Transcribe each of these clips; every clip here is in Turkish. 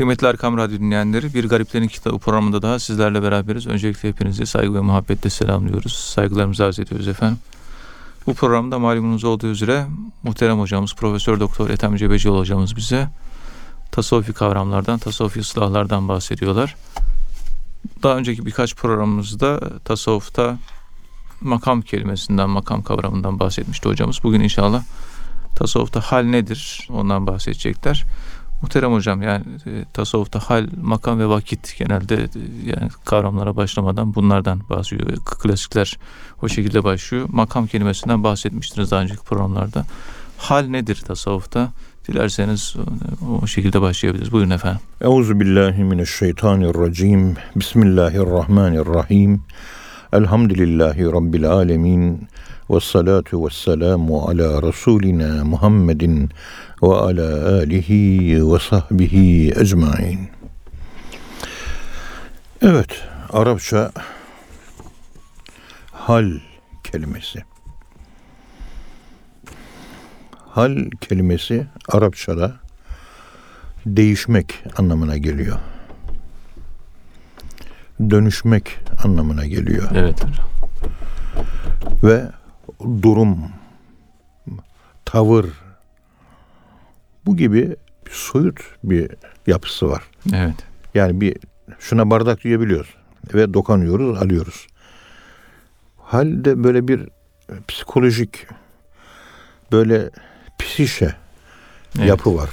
Kıymetli Erkam Radyo dinleyenleri, Bir Gariplerin Kitabı programında daha sizlerle beraberiz. Öncelikle hepinizi saygı ve muhabbetle selamlıyoruz. Saygılarımızı arz ediyoruz efendim. Bu programda malumunuz olduğu üzere muhterem hocamız Profesör Doktor Ethem Cebecioğlu hocamız bize tasavvufi kavramlardan, tasavvufi ıslahlardan bahsediyorlar. Daha önceki birkaç programımızda tasavvufta makam kelimesinden, makam kavramından bahsetmişti hocamız. Bugün inşallah tasavvufta hal nedir ondan bahsedecekler. Muhterem hocam yani e, tasavvufta hal, makam ve vakit genelde e, yani kavramlara başlamadan bunlardan bahsediyor. Klasikler o şekilde başlıyor. Makam kelimesinden bahsetmiştiniz daha önceki programlarda. Hal nedir tasavvufta? Dilerseniz o şekilde başlayabiliriz. Buyurun efendim. Euzu billahi mineşşeytanirracim. Bismillahirrahmanirrahim. Elhamdülillahi rabbil alamin. Ve salatu ve selamu ala Resulina Muhammedin ve ala alihi ve sahbihi ecmain. Evet, Arapça hal kelimesi. Hal kelimesi Arapçada değişmek anlamına geliyor. Dönüşmek anlamına geliyor. Evet hocam. Ve durum, tavır bu gibi soyut bir yapısı var. Evet. Yani bir şuna bardak diyebiliyoruz ve dokanıyoruz, alıyoruz. Halde böyle bir psikolojik böyle psişe Evet. yapı var.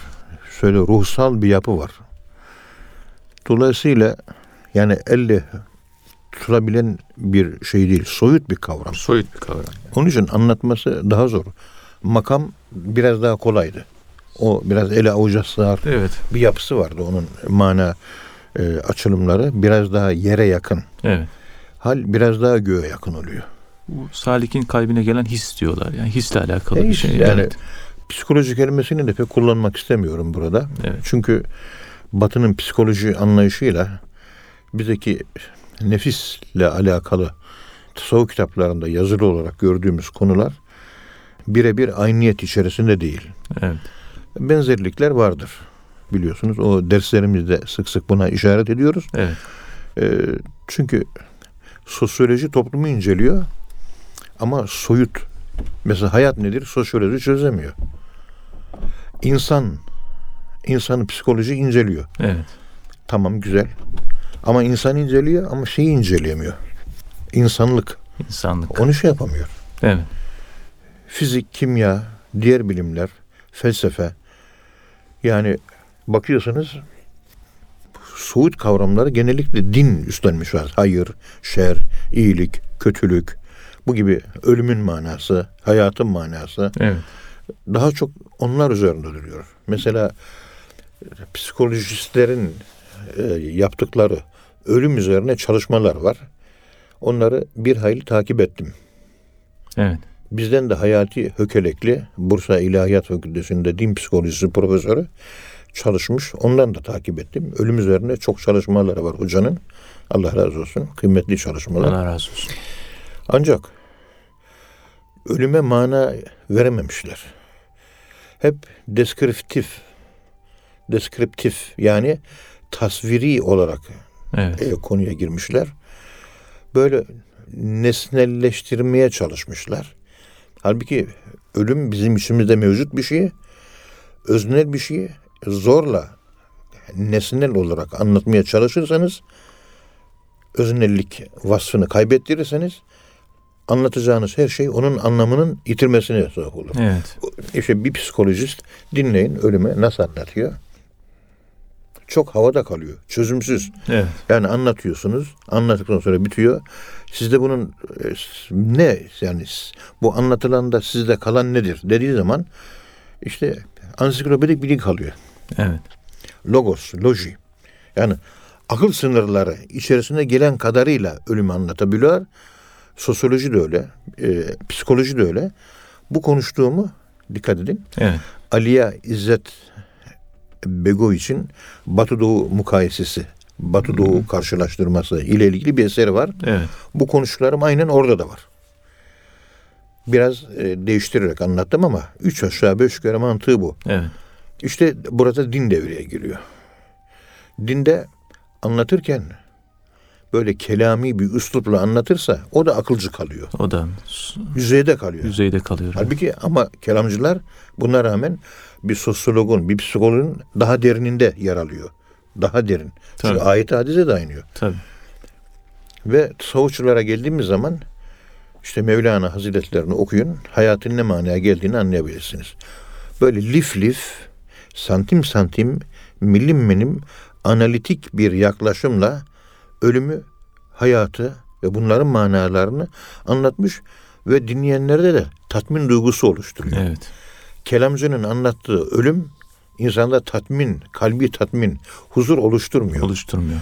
Şöyle ruhsal bir yapı var. Dolayısıyla yani elle tutulabilen bir şey değil. Soyut bir kavram. Soyut bir kavram. Onun için anlatması daha zor. Makam biraz daha kolaydı. O biraz ele avuca sığar Evet. bir yapısı vardı onun mana e, açılımları. Biraz daha yere yakın. Evet. Hal biraz daha göğe yakın oluyor. Bu salikin kalbine gelen his diyorlar. Yani hisle alakalı E, bir şey. yani evet. Psikoloji kelimesini de pek kullanmak istemiyorum burada. Evet. Çünkü Batı'nın psikoloji anlayışıyla bizdeki nefisle alakalı tasavvuf kitaplarında yazılı olarak gördüğümüz konular birebir ayniyet içerisinde değil. Evet. Benzerlikler vardır biliyorsunuz. O derslerimizde sık sık buna işaret ediyoruz. Evet. Ee, çünkü sosyoloji toplumu inceliyor ama soyut. Mesela hayat nedir? Sosyoloji çözemiyor. İnsan, insanı psikoloji inceliyor. Evet. Tamam güzel. Ama insan inceliyor ama şeyi inceleyemiyor. İnsanlık. İnsanlık. Onu şey yapamıyor. Evet. Fizik, kimya, diğer bilimler, felsefe. Yani bakıyorsanız soğut kavramları genellikle din üstlenmiş var. Hayır, şer, iyilik, kötülük. Bu gibi ölümün manası, hayatın manası. Evet. Daha çok onlar üzerinde duruyor. Mesela psikolojistlerin e, yaptıkları ölüm üzerine çalışmalar var. Onları bir hayli takip ettim. Evet. Bizden de Hayati Hökelekli, Bursa İlahiyat Fakültesi'nde din psikolojisi profesörü çalışmış. Ondan da takip ettim. Ölüm üzerine çok çalışmaları var hocanın. Allah razı olsun. Kıymetli çalışmalar. Allah razı olsun. Ancak ölüme mana verememişler. Hep deskriptif, deskriptif yani tasviri olarak Evet. e, konuya girmişler. Böyle nesnelleştirmeye çalışmışlar. Halbuki ölüm bizim içimizde mevcut bir şey. Öznel bir şey. Zorla nesnel olarak anlatmaya çalışırsanız öznellik vasfını kaybettirirseniz anlatacağınız her şey onun anlamının yitirmesine sebep olur. Evet. İşte bir psikolojist dinleyin ölüme nasıl anlatıyor. Çok havada kalıyor. Çözümsüz. Evet. Yani anlatıyorsunuz. Anlattıktan sonra bitiyor. Sizde bunun e, ne yani bu anlatılanda sizde kalan nedir dediği zaman işte ansiklopedik bilgi kalıyor. Evet. Logos, loji. Yani akıl sınırları içerisine gelen kadarıyla ölümü anlatabiliyor. Sosyoloji de öyle, e, psikoloji de öyle. Bu konuştuğumu dikkat edin. Evet. Aliye İzzet Bego için Batı Doğu mukayesesi, Batı Doğu karşılaştırması ile ilgili bir eseri var. Evet. Bu konuştuklarım aynen orada da var. Biraz e, değiştirerek anlattım ama üç aşağı beş yukarı mantığı bu. Evet. İşte burada din devreye giriyor. Dinde anlatırken böyle kelami bir üslupla anlatırsa o da akılcı kalıyor. O da Yüzeyde kalıyor. yüzeyde kalıyor. Halbuki ama kelamcılar buna rağmen bir sosyologun, bir psikologun daha derininde yer alıyor. Daha derin. Çünkü Tabii. ayet hadise dayanıyor. Tabii. Ve tasavvufçulara geldiğimiz zaman işte Mevlana Hazretlerini okuyun. Hayatın ne manaya geldiğini anlayabilirsiniz. Böyle lif lif, santim santim, milim milim analitik bir yaklaşımla ölümü, hayatı ve bunların manalarını anlatmış ve dinleyenlerde de tatmin duygusu oluşturuyor. Evet. Kelamcının anlattığı ölüm insanda tatmin, kalbi tatmin, huzur oluşturmuyor Oluşturmuyor.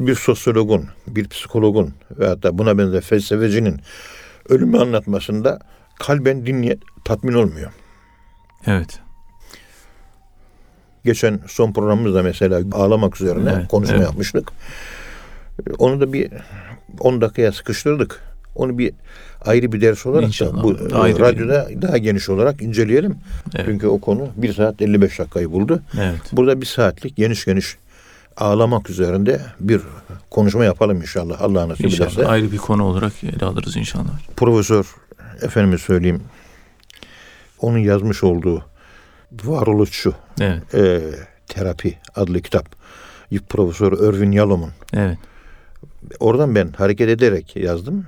bir sosyologun, bir psikologun veyahut da buna benzer felsefecinin ölümü anlatmasında kalben dinleyen tatmin olmuyor. Evet. Geçen son programımızda mesela ağlamak üzerine Evet, konuşma evet. yapmıştık. Onu da bir 10 dakikaya sıkıştırdık. Onu bir ayrı bir ders olarak İnşallah. da bu Daha radyoda daha geniş olarak inceleyelim. Evet. Çünkü o konu 1 saat 55 dakikayı buldu. Evet. Burada bir saatlik geniş geniş ağlamak üzerinde bir konuşma yapalım inşallah. Allah nasip ederse. İnşallah ayrı bir konu olarak ele alırız inşallah. Profesör efendime söyleyeyim onun yazmış olduğu varoluşçu Evet. e, terapi adlı kitap Profesör Irvin Yalom'un Evet. Oradan ben hareket ederek yazdım.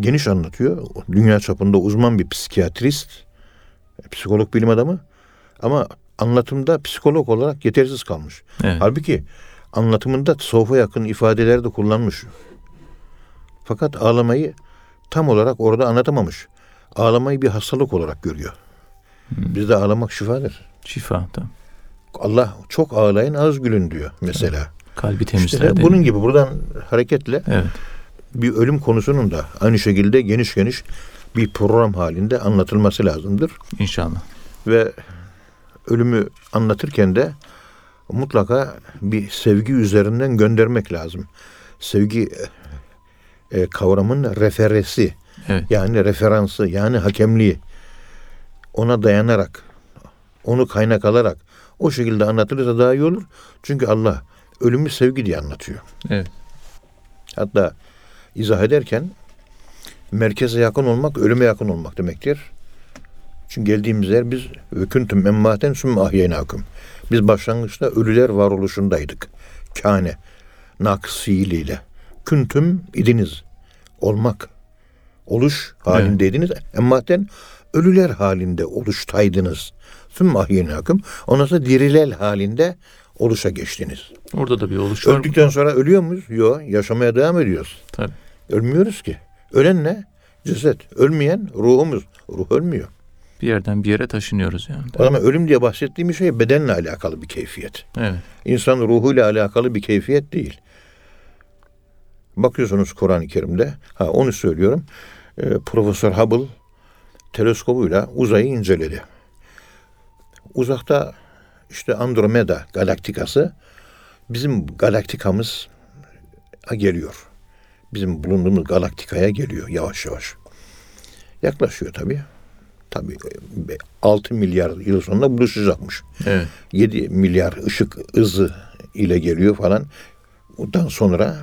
Geniş anlatıyor. Dünya çapında uzman bir psikiyatrist, psikolog bilim adamı ama anlatımda psikolog olarak yetersiz kalmış. Evet. Halbuki anlatımında tasavvufa yakın ifadeler de kullanmış. Fakat ağlamayı tam olarak orada anlatamamış. Ağlamayı bir hastalık olarak görüyor. Bizde ağlamak şifadır. Şifa. Tamam. Allah çok ağlayın az gülün diyor mesela. Kalbi İşte temizler. değil bunun gibi buradan hareketle Evet. bir ölüm konusunun da aynı şekilde geniş geniş bir program halinde anlatılması lazımdır. İnşallah. Ve ölümü anlatırken de mutlaka bir sevgi üzerinden göndermek lazım. Sevgi e, kavramın referesi Evet. yani referansı yani hakemliği ona dayanarak onu kaynak alarak o şekilde anlatılırsa daha iyi olur. Çünkü Allah ölümü sevgi diye anlatıyor. Evet. Hatta izah ederken merkeze yakın olmak ölüme yakın olmak demektir. Çünkü geldiğimiz yer biz ve küntüm emmaten sümme ahyenakum. Biz başlangıçta ölüler varoluşundaydık. Kâne, nakıs fiiliyle. Küntüm idiniz. Olmak. Oluş halindeydiniz. Emmaten ölüler halinde oluştaydınız. Sümme ahyenakum. Ondan sonra diriler halinde oluşa geçtiniz. Orada da bir oluş var. Öldükten sonra ölüyor muyuz? Yok. Yaşamaya devam ediyoruz. Tabii. Ölmüyoruz ki. Ölen ne? Ceset. Ölmeyen ruhumuz. Ruh ölmüyor. Bir yerden bir yere taşınıyoruz yani. O zaman ölüm diye bahsettiğim şey bedenle alakalı bir keyfiyet. Evet. İnsan ruhuyla alakalı bir keyfiyet değil. Bakıyorsunuz Kur'an-ı Kerim'de. Ha onu söylüyorum. Ee, Profesör Hubble teleskobuyla uzayı inceledi. Uzakta işte Andromeda galaktikası bizim galaktikamız geliyor. Bizim bulunduğumuz galaktikaya geliyor yavaş yavaş. Yaklaşıyor tabii. Tabii 6 milyar yıl sonra buluşacakmış. Evet. 7 milyar ışık hızı ile geliyor falan. Ondan sonra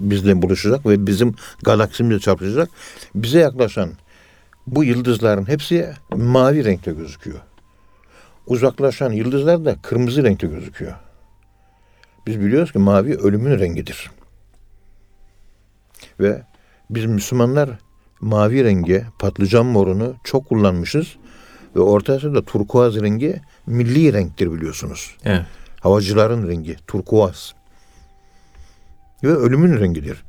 bizle buluşacak ve bizim galaksimizle çarpışacak. Bize yaklaşan bu yıldızların hepsi mavi renkte gözüküyor. Uzaklaşan yıldızlar da kırmızı renkte gözüküyor. Biz biliyoruz ki mavi ölümün rengidir. Ve biz Müslümanlar mavi rengi, patlıcan morunu çok kullanmışız. Ve ortası da turkuaz rengi milli renktir biliyorsunuz. Evet. Havacıların rengi turkuaz. Ve ölümün rengidir.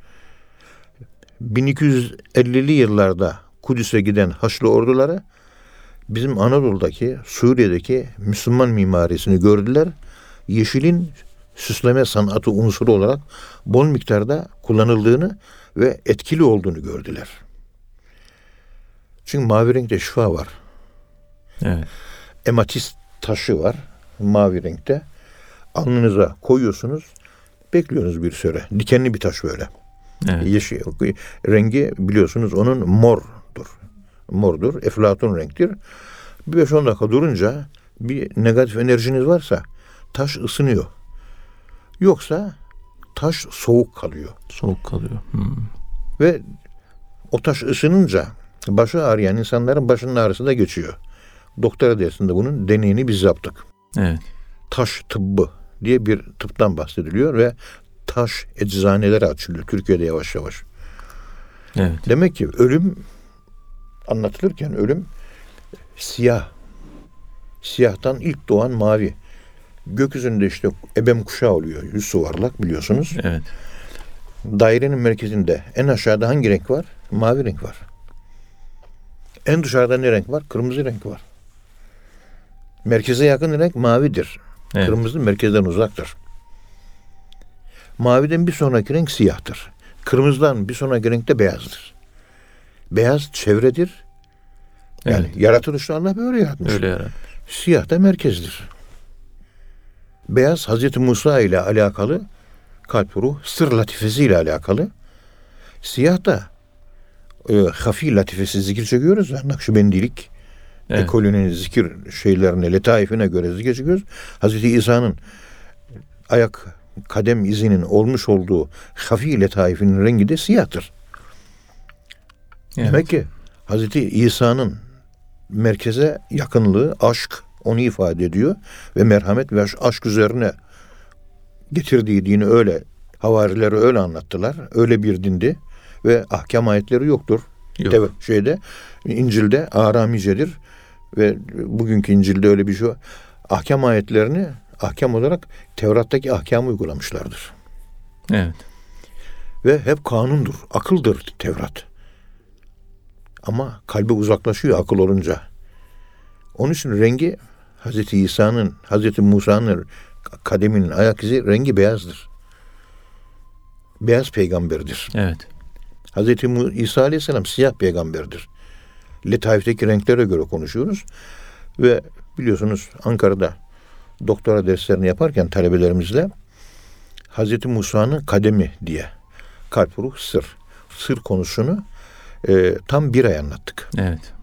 1250'li yıllarda Kudüs'e giden Haçlı orduları bizim Anadolu'daki, Suriye'deki Müslüman mimarisini gördüler. Yeşilin süsleme sanatı unsuru olarak bol miktarda kullanıldığını ve etkili olduğunu gördüler. Çünkü mavi renkte şifa var Evet. ematist taşı var mavi renkte. Alnınıza koyuyorsunuz. Bekliyorsunuz bir süre. Dikenli bir taş böyle. Evet. Yeşil rengi biliyorsunuz onun mordur. Mordur. Eflatun renktir. Bir 5-10 dakika durunca bir negatif enerjiniz varsa taş ısınıyor. Yoksa taş soğuk kalıyor. Soğuk kalıyor. Hmm. Ve o taş ısınınca başı ağrıyan insanların başının ağrısı da geçiyor. Doktora dersinde bunun deneyini biz yaptık. Evet. Taş tıbbı diye bir tıptan bahsediliyor ve taş eczaneleri açılıyor Türkiye'de yavaş yavaş. Evet. Demek ki ölüm anlatılırken ölüm siyah. Siyahtan ilk doğan mavi. Gökyüzünde işte ebem kuşağı oluyor. Yüz yuvarlak biliyorsunuz. Evet. Dairenin merkezinde en aşağıda hangi renk var? Mavi renk var. En dışarıda ne renk var? Kırmızı renk var. Merkeze yakın renk mavidir. Evet. Kırmızı merkezden uzaktır. Maviden bir sonraki renk siyahtır. Kırmızıdan bir sonraki renk de beyazdır. Beyaz çevredir. Yani Evet. yaratılışta Allah böyle yaratmış. Öyle yarar. Siyah da merkezdir. Beyaz Hazreti Musa ile alakalı kalp ruh sır latifesi ile alakalı. Siyah da e, hafi latifesi zikir çekiyoruz Nakşibendilik Evet. ekolünün zikir şeylerine, letaifine göre zikir çekiyoruz. Hazreti İsa'nın ayak kadem izinin olmuş olduğu hafi letaifinin rengi de siyahtır. Evet. Demek ki Hazreti İsa'nın merkeze yakınlığı aşk onu ifade ediyor ve merhamet ve aşk üzerine getirdiği dini öyle havarileri öyle anlattılar. Öyle bir dindi ve ahkam ayetleri yoktur. Yok. Teve- şeyde İncil'de Aramicedir ve bugünkü İncil'de öyle bir şey var. Ahkam ayetlerini ahkam olarak Tevrat'taki ahkamı uygulamışlardır. Evet. Ve hep kanundur, akıldır Tevrat. Ama kalbe uzaklaşıyor akıl olunca. Onun için rengi Hazreti İsa'nın, Hazreti Musa'nın kademinin ayak izi rengi beyazdır. Beyaz peygamberdir. Evet. Hazreti İsa Aleyhisselam siyah peygamberdir. Letaifteki renklere göre konuşuyoruz. Ve biliyorsunuz Ankara'da doktora derslerini yaparken talebelerimizle Hazreti Musa'nın kademi diye kalp ruh sır. Sır konusunu e, tam bir ay anlattık. Evet.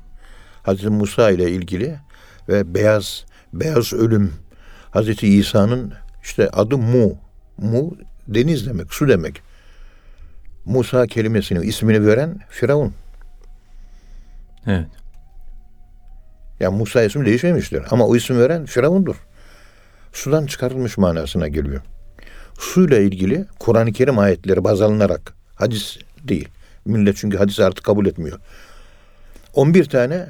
Hazreti Musa ile ilgili ve beyaz beyaz ölüm Hazreti İsa'nın işte adı Mu. Mu deniz demek, su demek. Musa kelimesini, ismini veren Firavun. Evet. Yani Musa ismi değişmemiştir ama o isim veren Firavundur. Sudan çıkarılmış manasına geliyor. Suyla ilgili Kur'an-ı Kerim ayetleri baz alınarak hadis değil. Millet çünkü hadis artık kabul etmiyor. 11 tane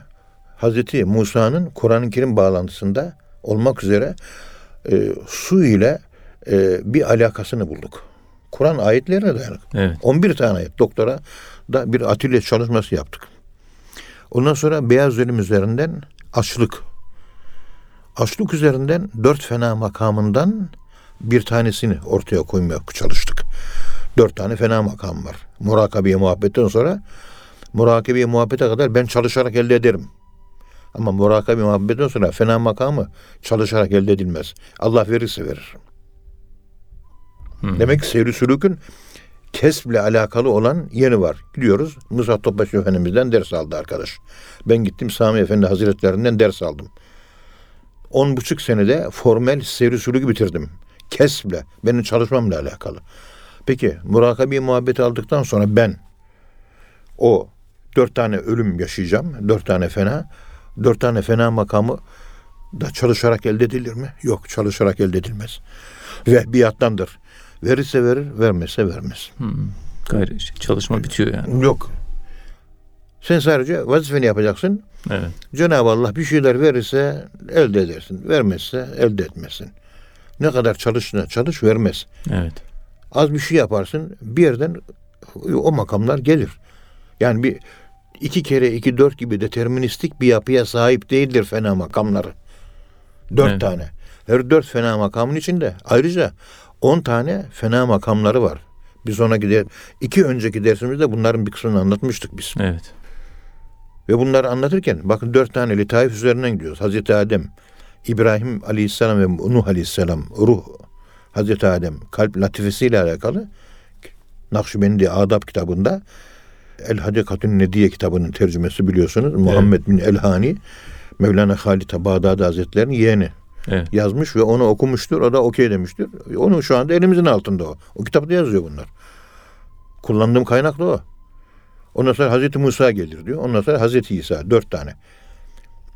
Hazreti Musa'nın Kur'an-ı Kerim bağlantısında olmak üzere e, su ile e, bir alakasını bulduk. Kur'an ayetlerine dayanık. Evet. 11 tane ayet. Doktora da bir atölye çalışması yaptık. Ondan sonra beyaz ölüm üzerinden açlık. Açlık üzerinden dört fena makamından bir tanesini ortaya koymaya çalıştık. Dört tane fena makam var. Murakabeye muhabbetten sonra murakabeye muhabbete kadar ben çalışarak elde ederim. Ama murakabe muhabbetten sonra fena makamı çalışarak elde edilmez. Allah verirse verir. Hı. Demek ki seyri sülükün kesble alakalı olan yeni var. Gidiyoruz. Musa Topbaşı Efendimiz'den ders aldı arkadaş. Ben gittim Sami Efendi Hazretlerinden ders aldım. On buçuk senede formel seyri sülükü bitirdim. Kesble. Benim çalışmamla alakalı. Peki murakabi muhabbeti aldıktan sonra ben o dört tane ölüm yaşayacağım. Dört tane fena. Dört tane fena makamı da çalışarak elde edilir mi? Yok çalışarak elde edilmez. Vehbiyattandır. Verirse verir, vermezse vermez. Gayrı işte çalışma bitiyor yani. Yok. Sen sadece vazifeni yapacaksın. Evet. Cenab-ı Allah bir şeyler verirse elde edersin. Vermezse elde etmezsin. Ne kadar çalışına çalış vermez. Evet. Az bir şey yaparsın bir yerden o makamlar gelir. Yani bir iki kere iki dört gibi deterministik bir yapıya sahip değildir fena makamları. Dört Evet. tane. Her dört fena makamın içinde ayrıca on tane fena makamları var. Biz ona gider. iki önceki dersimizde bunların bir kısmını anlatmıştık biz. Evet. Ve bunları anlatırken bakın dört tane letaif üzerinden gidiyoruz. Hazreti Adem, İbrahim Aleyhisselam ve Nuh Aleyhisselam, ruh, Hazreti Adem kalp latifesiyle alakalı Nakşibendi Adab kitabında El Hadikatün Nediye kitabının tercümesi biliyorsunuz. Muhammed bin Elhani Mevlana Halit Bağdadi Hazretleri'nin yeğeni. Evet. yazmış ve onu okumuştur. O da okey demiştir. Onun şu anda elimizin altında o. O kitapta yazıyor bunlar. Kullandığım kaynak da o. Ondan sonra Hazreti Musa gelir diyor. Ondan sonra Hazreti İsa. Dört tane.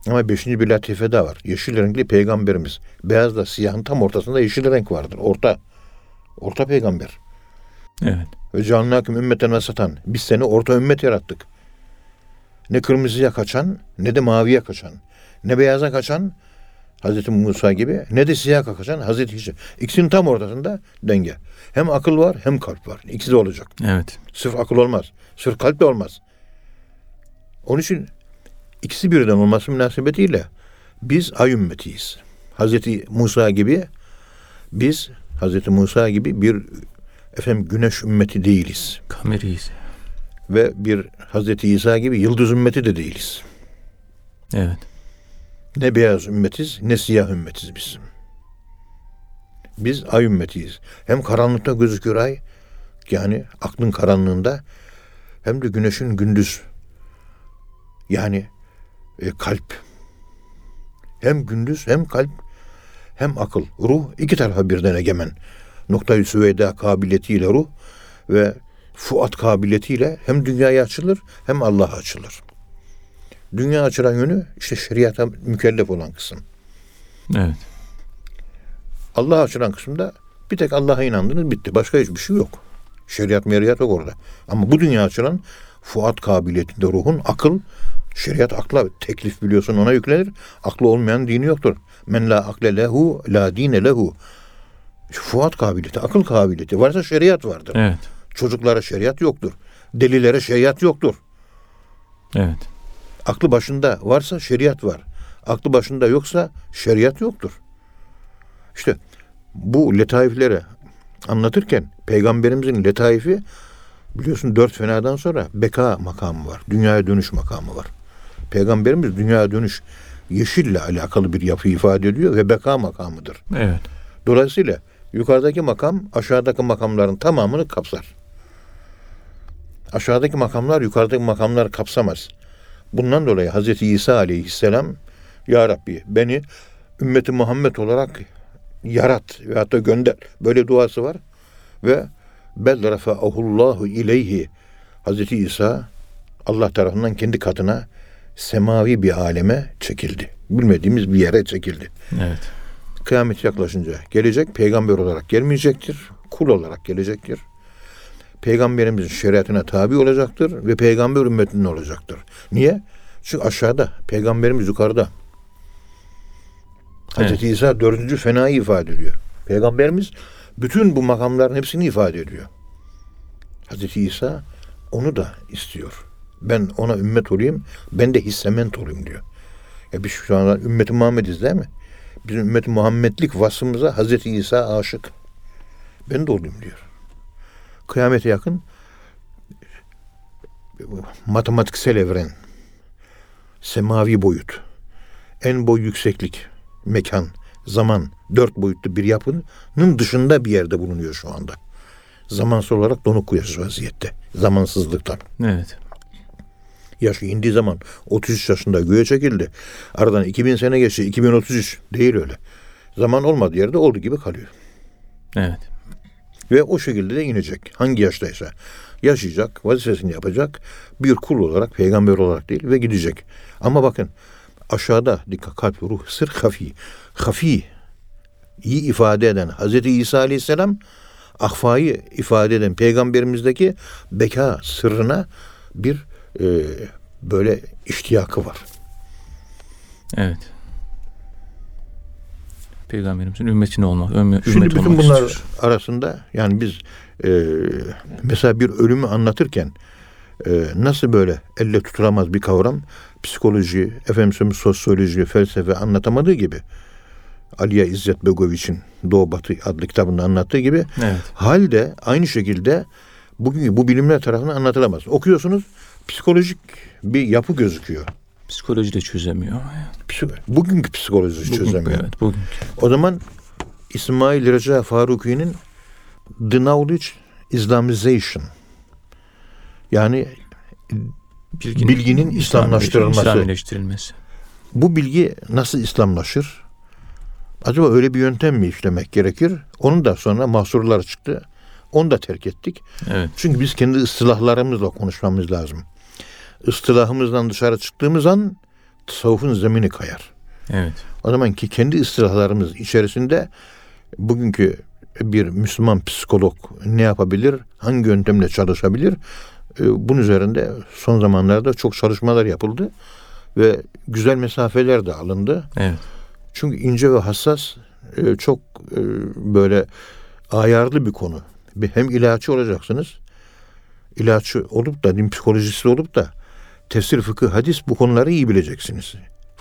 Ama beşinci bir latife daha var. Yeşil renkli peygamberimiz. Beyazla siyahın tam ortasında yeşil renk vardır. Orta. Orta peygamber. Evet. Ve canlâküm ümmeten ve satan. Biz seni orta ümmet yarattık. Ne kırmızıya kaçan ne de maviye kaçan. Ne beyaza kaçan Hazreti Musa gibi ne de siyaha kaçan Hazreti İsa. İkisinin tam ortasında denge. Hem akıl var hem kalp var. İkisi de olacak. Evet. Sırf akıl olmaz. Sırf kalp de olmaz. Onun için ikisi birden olması münasebetiyle biz ay ümmetiyiz. Hazreti Musa gibi biz Hazreti Musa gibi bir efendim güneş ümmeti değiliz. Kameriyiz. Ve bir Hazreti İsa gibi yıldız ümmeti de değiliz. Evet. Ne beyaz ümmetiz ne siyah ümmetiz biz. Biz ay ümmetiyiz. Hem karanlıkta gözükür ay yani aklın karanlığında hem de güneşin gündüz yani e, kalp hem gündüz hem kalp hem akıl ruh iki tarafa birden egemen noktayı süveyda kabiliyetiyle ruh ve fuat kabiliyetiyle hem dünyaya açılır hem Allah'a açılır. Dünya açılan yönü işte şeriata mükellef olan kısım. Evet. Allah'a açılan kısımda bir tek Allah'a inandınız bitti. Başka hiçbir şey yok. Şeriat meriyat yok orada. Ama bu dünya açılan fuat kabiliyetinde ruhun akıl, şeriat akla teklif biliyorsun ona yüklenir. Aklı olmayan dini yoktur. Men la akle lehu la dine lehu. Fuat kabiliyeti, akıl kabiliyeti. Varsa şeriat vardır. Evet. Çocuklara şeriat yoktur. Delilere şeriat yoktur. Evet. Aklı başında varsa şeriat var. Aklı başında yoksa şeriat yoktur. İşte bu letaifleri anlatırken peygamberimizin letaifi biliyorsun dört fenadan sonra beka makamı var. Dünyaya dönüş makamı var. Peygamberimiz dünyaya dönüş yeşille alakalı bir yapı ifade ediyor ve beka makamıdır. Evet. Dolayısıyla yukarıdaki makam aşağıdaki makamların tamamını kapsar. Aşağıdaki makamlar yukarıdaki makamları kapsamaz. Bundan dolayı Hz. İsa aleyhisselam Ya Rabbi beni ümmeti Muhammed olarak yarat ve hatta gönder. Böyle duası var. Ve bel rafa'ahullahu ileyhi Hz. İsa Allah tarafından kendi katına semavi bir aleme çekildi. Bilmediğimiz bir yere çekildi. Evet. Kıyamet yaklaşınca gelecek, peygamber olarak gelmeyecektir, kul olarak gelecektir. Peygamberimizin şeriatına tabi olacaktır ve peygamber ümmetinin olacaktır. Niye? Çünkü aşağıda, peygamberimiz yukarıda. Hz. İsa dördüncü fenayı ifade ediyor. Peygamberimiz bütün bu makamların hepsini ifade ediyor. Hz. İsa onu da istiyor. Ben ona ümmet olayım, ben de hissement olayım diyor. Ya biz şu anda ümmeti Muhammediz değil mi? Bizim ümmeti Muhammedlik vasfımıza Hazreti İsa aşık. Ben de olayım diyor. Kıyamete yakın matematiksel evren, semavi boyut, en boy yükseklik, mekan, zaman, dört boyutlu bir yapının dışında bir yerde bulunuyor şu anda. Zamansal olarak donuk yaşıyor vaziyette. Zamansızlıktan. Evet. Yaşı indiği zaman 33 yaşında göğe çekildi. Aradan 2000 sene geçti. 2033 değil öyle. Zaman olmadığı yerde olduğu gibi kalıyor. Evet. Ve o şekilde de inecek. Hangi yaştaysa. Yaşayacak, vazifesini yapacak. Bir kul olarak, peygamber olarak değil ve gidecek. Ama bakın aşağıda dikkat kalp, ruh, sır, hafi. Hafi iyi ifade eden Hazreti İsa Aleyhisselam ahfayı ifade eden peygamberimizdeki beka sırrına bir e, böyle iştiyakı var. Evet. Peygamberimizin ümmetine olmak, ümme, Şimdi ümmet bütün bunlar istiyor. arasında yani biz e, mesela bir ölümü anlatırken e, nasıl böyle elle tutulamaz bir kavram psikoloji, efendim sosyoloji, felsefe anlatamadığı gibi Aliye İzzet Begoviç'in Doğu Batı adlı kitabında anlattığı gibi Evet. halde aynı şekilde bugün bu bilimler tarafından anlatılamaz. Okuyorsunuz psikolojik bir yapı gözüküyor. Psikoloji de çözemiyor. Psiko- bugünkü psikoloji Bugün- çözemiyor. Evet, bugün. O zaman İsmail Reca Faruki'nin The Knowledge Islamization yani Bilginin İslamlaştırılması. İslamileştirilmesi. bu bilgi nasıl İslamlaşır? Acaba öyle bir yöntem mi işlemek gerekir? Onun da sonra mahsurlar çıktı. Onu da terk ettik. Evet. Çünkü biz kendi ıstılahlarımızla konuşmamız lazım. Istılahımızdan dışarı çıktığımız an tasavvufun zemini kayar. Evet. O zaman ki kendi ıstılahlarımız içerisinde bugünkü bir Müslüman psikolog ne yapabilir? Hangi yöntemle çalışabilir? Ee, Bunun üzerinde son zamanlarda çok çalışmalar yapıldı ve güzel mesafeler de alındı. Evet. Çünkü ince ve hassas e, çok e, böyle ayarlı bir konu. Bir- Hem ilaççı olacaksınız. ilaççı olup da din psikolojisi olup da tefsir, fıkıh, hadis bu konuları iyi bileceksiniz.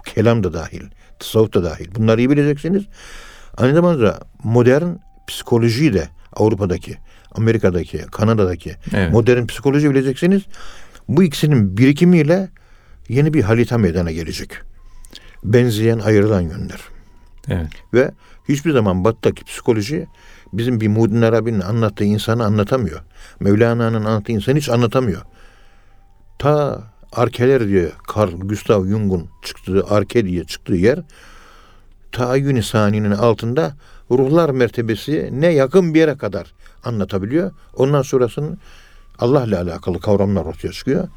Kelam da dahil, tasavvuf da dahil. Bunları iyi bileceksiniz. Aynı zamanda modern psikolojiyi de Avrupa'daki, Amerika'daki, Kanada'daki Evet. modern psikoloji bileceksiniz. Bu ikisinin birikimiyle yeni bir harita meydana gelecek. Benzeyen, ayrılan yönler. Evet. Ve hiçbir zaman batıdaki psikoloji bizim bir Muhyiddin Arabi'nin anlattığı insanı anlatamıyor. Mevlana'nın anlattığı insanı hiç anlatamıyor. Ta Arkeler diye Carl Gustav Jung'un çıktığı Arke diye çıktığı yer Tayyün-i Sani'nin altında ruhlar mertebesi ne yakın bir yere kadar anlatabiliyor. Ondan sonrasının Allah'la alakalı kavramlar ortaya çıkıyor.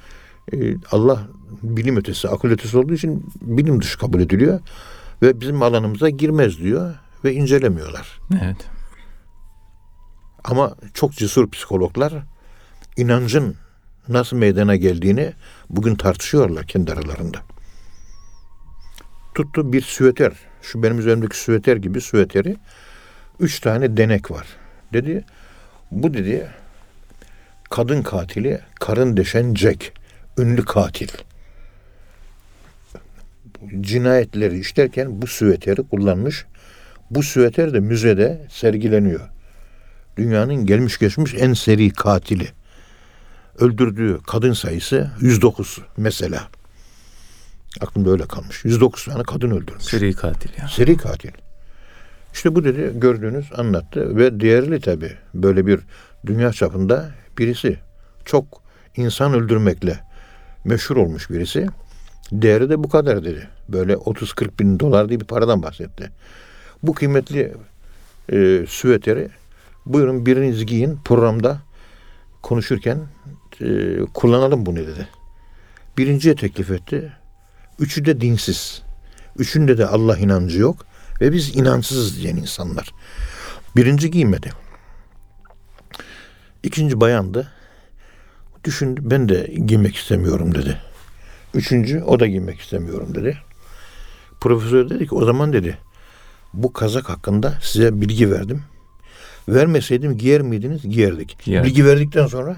Ee, Allah bilim ötesi, akıl ötesi olduğu için bilim dışı kabul ediliyor ve bizim alanımıza girmez diyor ve incelemiyorlar. Evet. Ama çok cesur psikologlar inancın nasıl meydana geldiğini bugün tartışıyorlar kendi aralarında. Tuttu bir süveter, şu benim üzerimdeki süveter gibi süveteri, üç tane denek var. Dedi, bu dedi kadın katili, karın deşen Jack, ünlü katil. Cinayetleri işlerken bu süveteri kullanmış. Bu süveter de müzede sergileniyor dünyanın gelmiş geçmiş en seri katili. Öldürdüğü kadın sayısı 109 mesela. Aklımda öyle kalmış. 109 tane kadın öldürmüş. Seri katil ya. Seri katil. İşte bu dedi gördüğünüz anlattı ve değerli tabi böyle bir dünya çapında birisi çok insan öldürmekle meşhur olmuş birisi. Değeri de bu kadar dedi. Böyle 30-40 bin dolar diye bir paradan bahsetti. Bu kıymetli e, süveteri buyurun biriniz giyin programda konuşurken e, kullanalım bunu dedi. Birinciye teklif etti. Üçü de dinsiz. Üçünde de Allah inancı yok. Ve biz inançsızız diyen insanlar. Birinci giymedi. İkinci bayandı. Düşündü ben de giymek istemiyorum dedi. Üçüncü o da giymek istemiyorum dedi. Profesör dedi ki o zaman dedi bu kazak hakkında size bilgi verdim. Vermeseydim giyer miydiniz? Giyerdik. Giyerdik. Bilgi verdikten sonra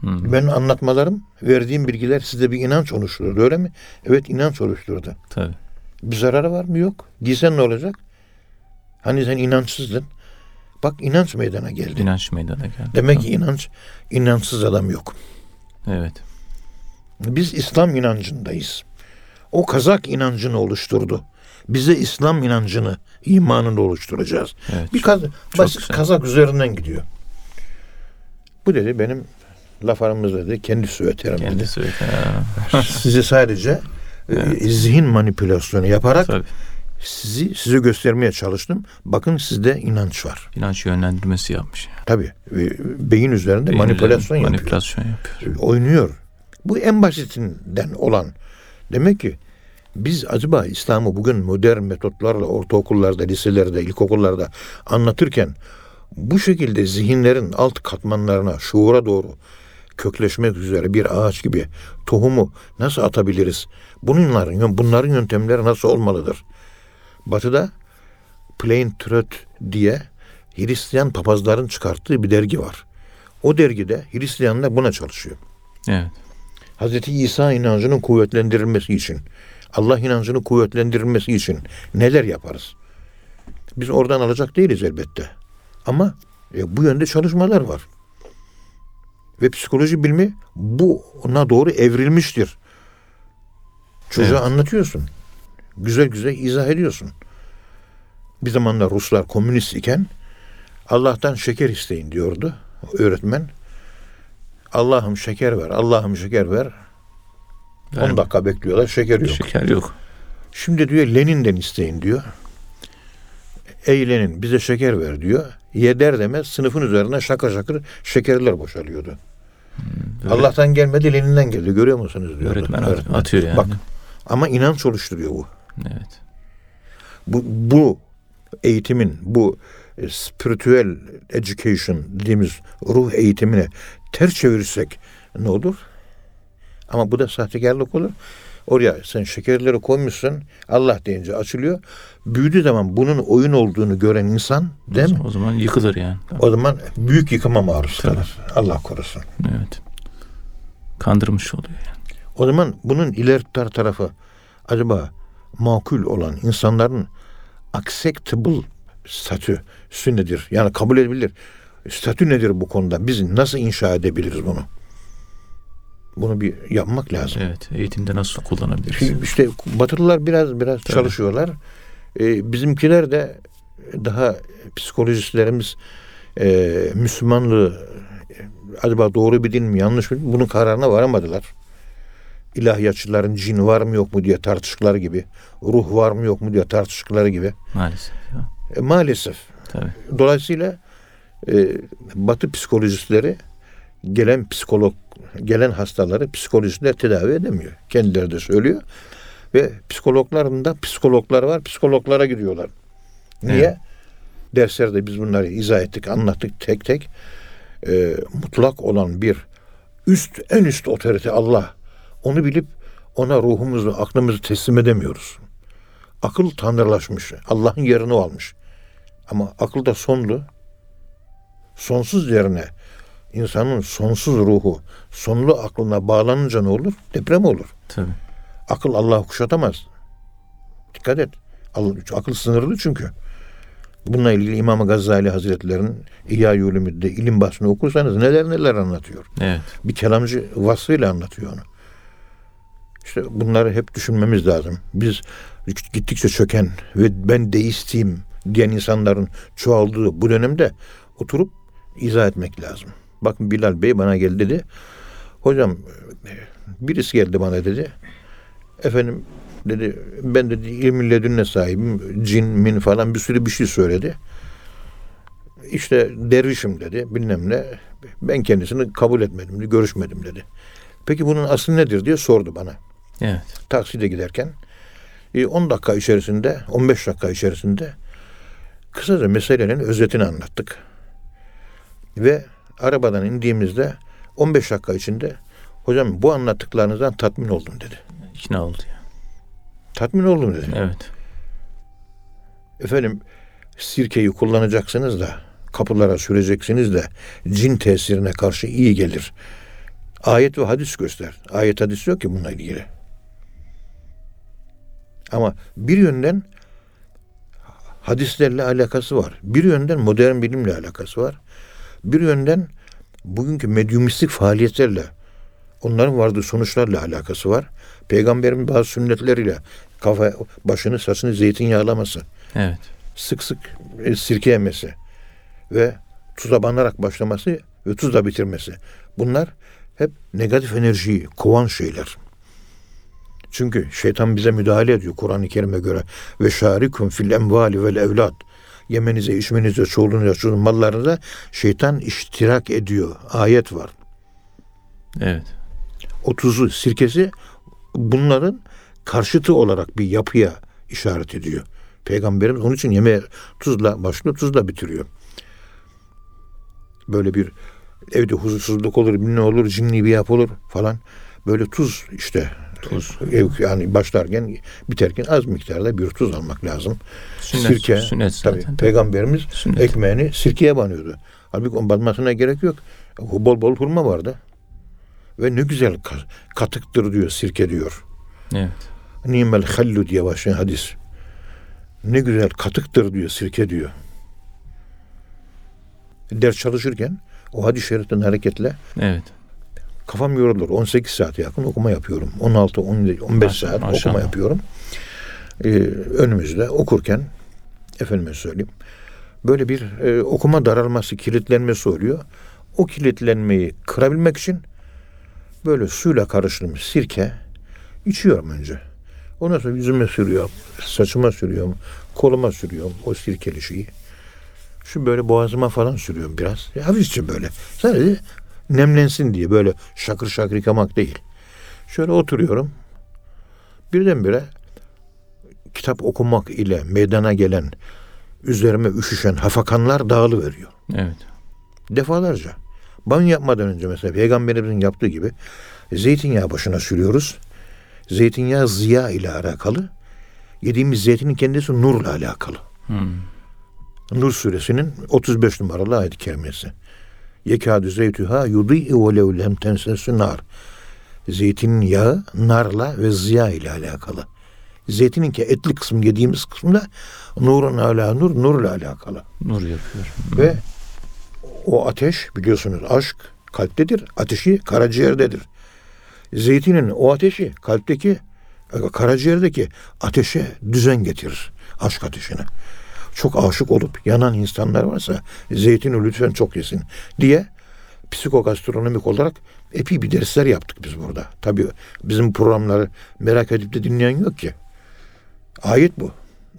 Hı. benim anlatmalarım, verdiğim bilgiler size bir inanç oluşturdu öyle mi? Evet inanç oluşturdu. Tabii. Bir zararı var mı? Yok. Giysen ne olacak? Hani sen inançsızdın. Bak inanç meydana geldi. İnanç meydana geldi. Demek ki inanç, inançsız adam yok. Evet. Biz İslam inancındayız. O kazak inancını oluşturdu. Bize İslam inancını, imanını oluşturacağız. Evet. Bir kaz- basit güzel. kazak üzerinden gidiyor. Bu dedi benim laf aramızda dedi kendi dedi. Kendisi öyle. Ha. Sizi sadece e, zihin manipülasyonu yaparak Tabii. sizi size göstermeye çalıştım. Bakın sizde inanç var. İnanç yönlendirmesi yapmış. Tabii e, beyin üzerinde Beyin manipülasyon üzerinde yapıyor. Manipülasyon yapıyor. Oynuyor. Bu en basitinden olan. Demek ki biz acaba İslam'ı bugün modern metotlarla ortaokullarda, liselerde, ilkokullarda anlatırken bu şekilde zihinlerin alt katmanlarına, şuura doğru kökleşmek üzere bir ağaç gibi tohumu nasıl atabiliriz? Bunların, bunların yöntemleri nasıl olmalıdır? Batı'da Plain Truth diye Hristiyan papazların çıkarttığı bir dergi var. O dergide Hristiyanlar buna çalışıyor. Evet. Hazreti İsa inancının kuvvetlendirilmesi için, Allah inancının kuvvetlendirilmesi için neler yaparız? Biz oradan alacak değiliz elbette. Ama e, bu yönde çalışmalar var. Ve psikoloji bilimi buna doğru evrilmiştir. Çocuğa Evet. anlatıyorsun. Güzel güzel izah ediyorsun. Bir zamanlar Ruslar komünist iken Allah'tan şeker isteyin diyordu öğretmen. Allah'ım şeker ver, Allah'ım şeker ver. 10 Verme. dakika bekliyorlar, şeker yok. Şeker yok. Şimdi diyor Lenin'den isteyin diyor. eğlenin bize şeker ver diyor. Ye der demez sınıfın üzerine şakır şakır şekerler boşalıyordu. Böyle Allah'tan gelmedi elinden geldi görüyor musunuz diyor. öğretmen at- atıyor yani. Bak ama inanç oluşturuyor bu. Evet. Bu, bu eğitimin, bu e, spiritual education dediğimiz ruh eğitimine ters çevirirsek ne olur? Ama bu da sahtekarlık olur. Oraya sen şekerleri koymuşsun, Allah deyince açılıyor. Büyüdüğü zaman bunun oyun olduğunu gören insan değil mi? O zaman yıkılır yani. O zaman büyük yıkıma maruz Tabii. kalır. Allah korusun. Evet. Kandırmış oluyor yani. O zaman bunun ileri tar- tarafı acaba makul olan insanların acceptable statüsü nedir? Yani kabul edilir. Statü nedir bu konuda? Biz nasıl inşa edebiliriz bunu? Bunu bir yapmak lazım. Evet. Eğitimde nasıl kullanabiliriz? Şimdi işte Batılılar biraz biraz Tabii. çalışıyorlar. Ee, bizimkiler de daha psikolojistlerimiz e, Müslümanlığı acaba doğru bir din mi yanlış mı bunun kararına varamadılar. İlahiyatçıların cin var mı yok mu diye tartıştıkları gibi, ruh var mı yok mu diye tartıştıkları gibi. Maalesef. Ya. E, maalesef. Tabii. Dolayısıyla e, Batı psikolojistleri gelen psikolog gelen hastaları psikolojistler tedavi edemiyor. Kendileri de söylüyor. Ve psikologların da psikologlar var. Psikologlara gidiyorlar. Niye? Evet. Derslerde biz bunları izah ettik, anlattık tek tek. E, mutlak olan bir üst, en üst otorite Allah. Onu bilip ona ruhumuzu, aklımızı teslim edemiyoruz. Akıl tanrılaşmış. Allah'ın yerini almış. Ama akıl da sonlu. Sonsuz yerine insanın sonsuz ruhu, sonlu aklına bağlanınca ne olur? Deprem olur. Tabii. Akıl Allah'ı kuşatamaz. Dikkat et. Akıl sınırlı çünkü. Bununla ilgili İmam Gazali Hazretleri'nin İhya-i Ulumuddin ilim bahsini okursanız neler neler anlatıyor. Evet. Bir kelamcı vasfıyla anlatıyor onu. İşte bunları hep düşünmemiz lazım. Biz gittikçe çöken ve ben deistiyim diyen insanların çoğaldığı bu dönemde oturup izah etmek lazım. Bakın Bilal Bey bana geldi dedi. Hocam birisi geldi bana dedi. Efendim dedi ben dedi ilmin ledünne sahibim. Cin, min falan bir sürü bir şey söyledi. İşte dervişim dedi bilmem ne. Ben kendisini kabul etmedim, dedi, görüşmedim dedi. Peki bunun aslı nedir diye sordu bana. Evet. Takside giderken. E, 10 dakika içerisinde, 15 dakika içerisinde kısaca meselenin özetini anlattık. Ve arabadan indiğimizde 15 dakika içinde hocam bu anlattıklarınızdan tatmin oldum dedi. İkna oldu ya. Tatmin oldum dedi. Evet. Efendim sirkeyi kullanacaksınız da kapılara süreceksiniz de cin tesirine karşı iyi gelir. Ayet ve hadis göster. Ayet hadis yok ki bununla ilgili. Ama bir yönden hadislerle alakası var. Bir yönden modern bilimle alakası var. Bir yönden bugünkü medyumistik faaliyetlerle onların vardığı sonuçlarla alakası var. Peygamberin bazı sünnetleriyle kafa başını saçını zeytinyağlaması Evet. sık sık e, sirke yemesi ve tuza banarak başlaması ve tuzla bitirmesi. Bunlar hep negatif enerjiyi kovan şeyler. Çünkü şeytan bize müdahale ediyor Kur'an-ı Kerim'e göre. Ve şarikum fil emvali vel evlat. Yemenize, içmenize, çoluğunuza, çocuğun mallarınıza şeytan iştirak ediyor. Ayet var. Evet. O tuzu, sirkesi bunların karşıtı olarak bir yapıya işaret ediyor. Peygamberimiz onun için yemeğe tuzla başlıyor, tuzla bitiriyor. Böyle bir evde huzursuzluk olur, ne olur, cinli bir yap olur falan. Böyle tuz işte. Tuz. Ev, yani başlarken biterken az miktarda bir tuz almak lazım. Sünnet, Sirke. sünnet Tabii, zaten. Peygamberimiz Sünnet. ekmeğini sirkeye banıyordu. Halbuki onun banmasına gerek yok. Bol bol hurma vardı. Ve ne güzel ka- katıktır diyor, sirke diyor. Evet. Nimel hallu diye başlayan hadis. Ne güzel katıktır diyor, sirke diyor. Ders çalışırken o hadis şeriften hareketle Evet. Kafam yorulur. 18 saate yakın okuma yapıyorum. 16, 17, 15 Maşallah, saat maşallah. okuma yapıyorum. Ee, önümüzde okurken efendime söyleyeyim böyle bir e, okuma daralması, kilitlenmesi oluyor. O kilitlenmeyi kırabilmek için böyle suyla karıştırılmış sirke içiyorum önce. Ondan sonra yüzüme sürüyorum. Saçıma sürüyorum. Koluma sürüyorum o sirkeli şeyi. Şu böyle boğazıma falan sürüyorum biraz. Ya, hafifçe böyle. Sadece nemlensin diye böyle şakır şakır yıkamak değil. Şöyle oturuyorum. Birdenbire kitap okumak ile meydana gelen üzerime üşüşen hafakanlar dağılıveriyor. Evet. Defalarca. Banyo yapmadan önce mesela peygamberimizin yaptığı gibi zeytinyağı başına sürüyoruz. Zeytinyağı ziya ile alakalı. Yediğimiz zeytinin kendisi nurla alakalı. Hmm. Nur suresinin 35 numaralı ayet-i kerimesi. Yekâdü zeytühâ yudî'ü ve lev lem tensesü nar. Zeytinin yağı narla ve ziya ile alakalı. Zeytinin ki etli kısmı yediğimiz kısımda nurun ala nur, nurla alakalı. Nur yapıyor. Ve o ateş biliyorsunuz aşk kalptedir. Ateşi karaciğerdedir. Zeytinin o ateşi kalpteki e, karaciğerdeki ateşe düzen getirir. Aşk ateşine. Çok aşık olup yanan insanlar varsa zeytini lütfen çok yesin diye psikogastronomik olarak epey bir dersler yaptık biz burada. Tabii bizim programları merak edip de dinleyen yok ki. Ayet bu.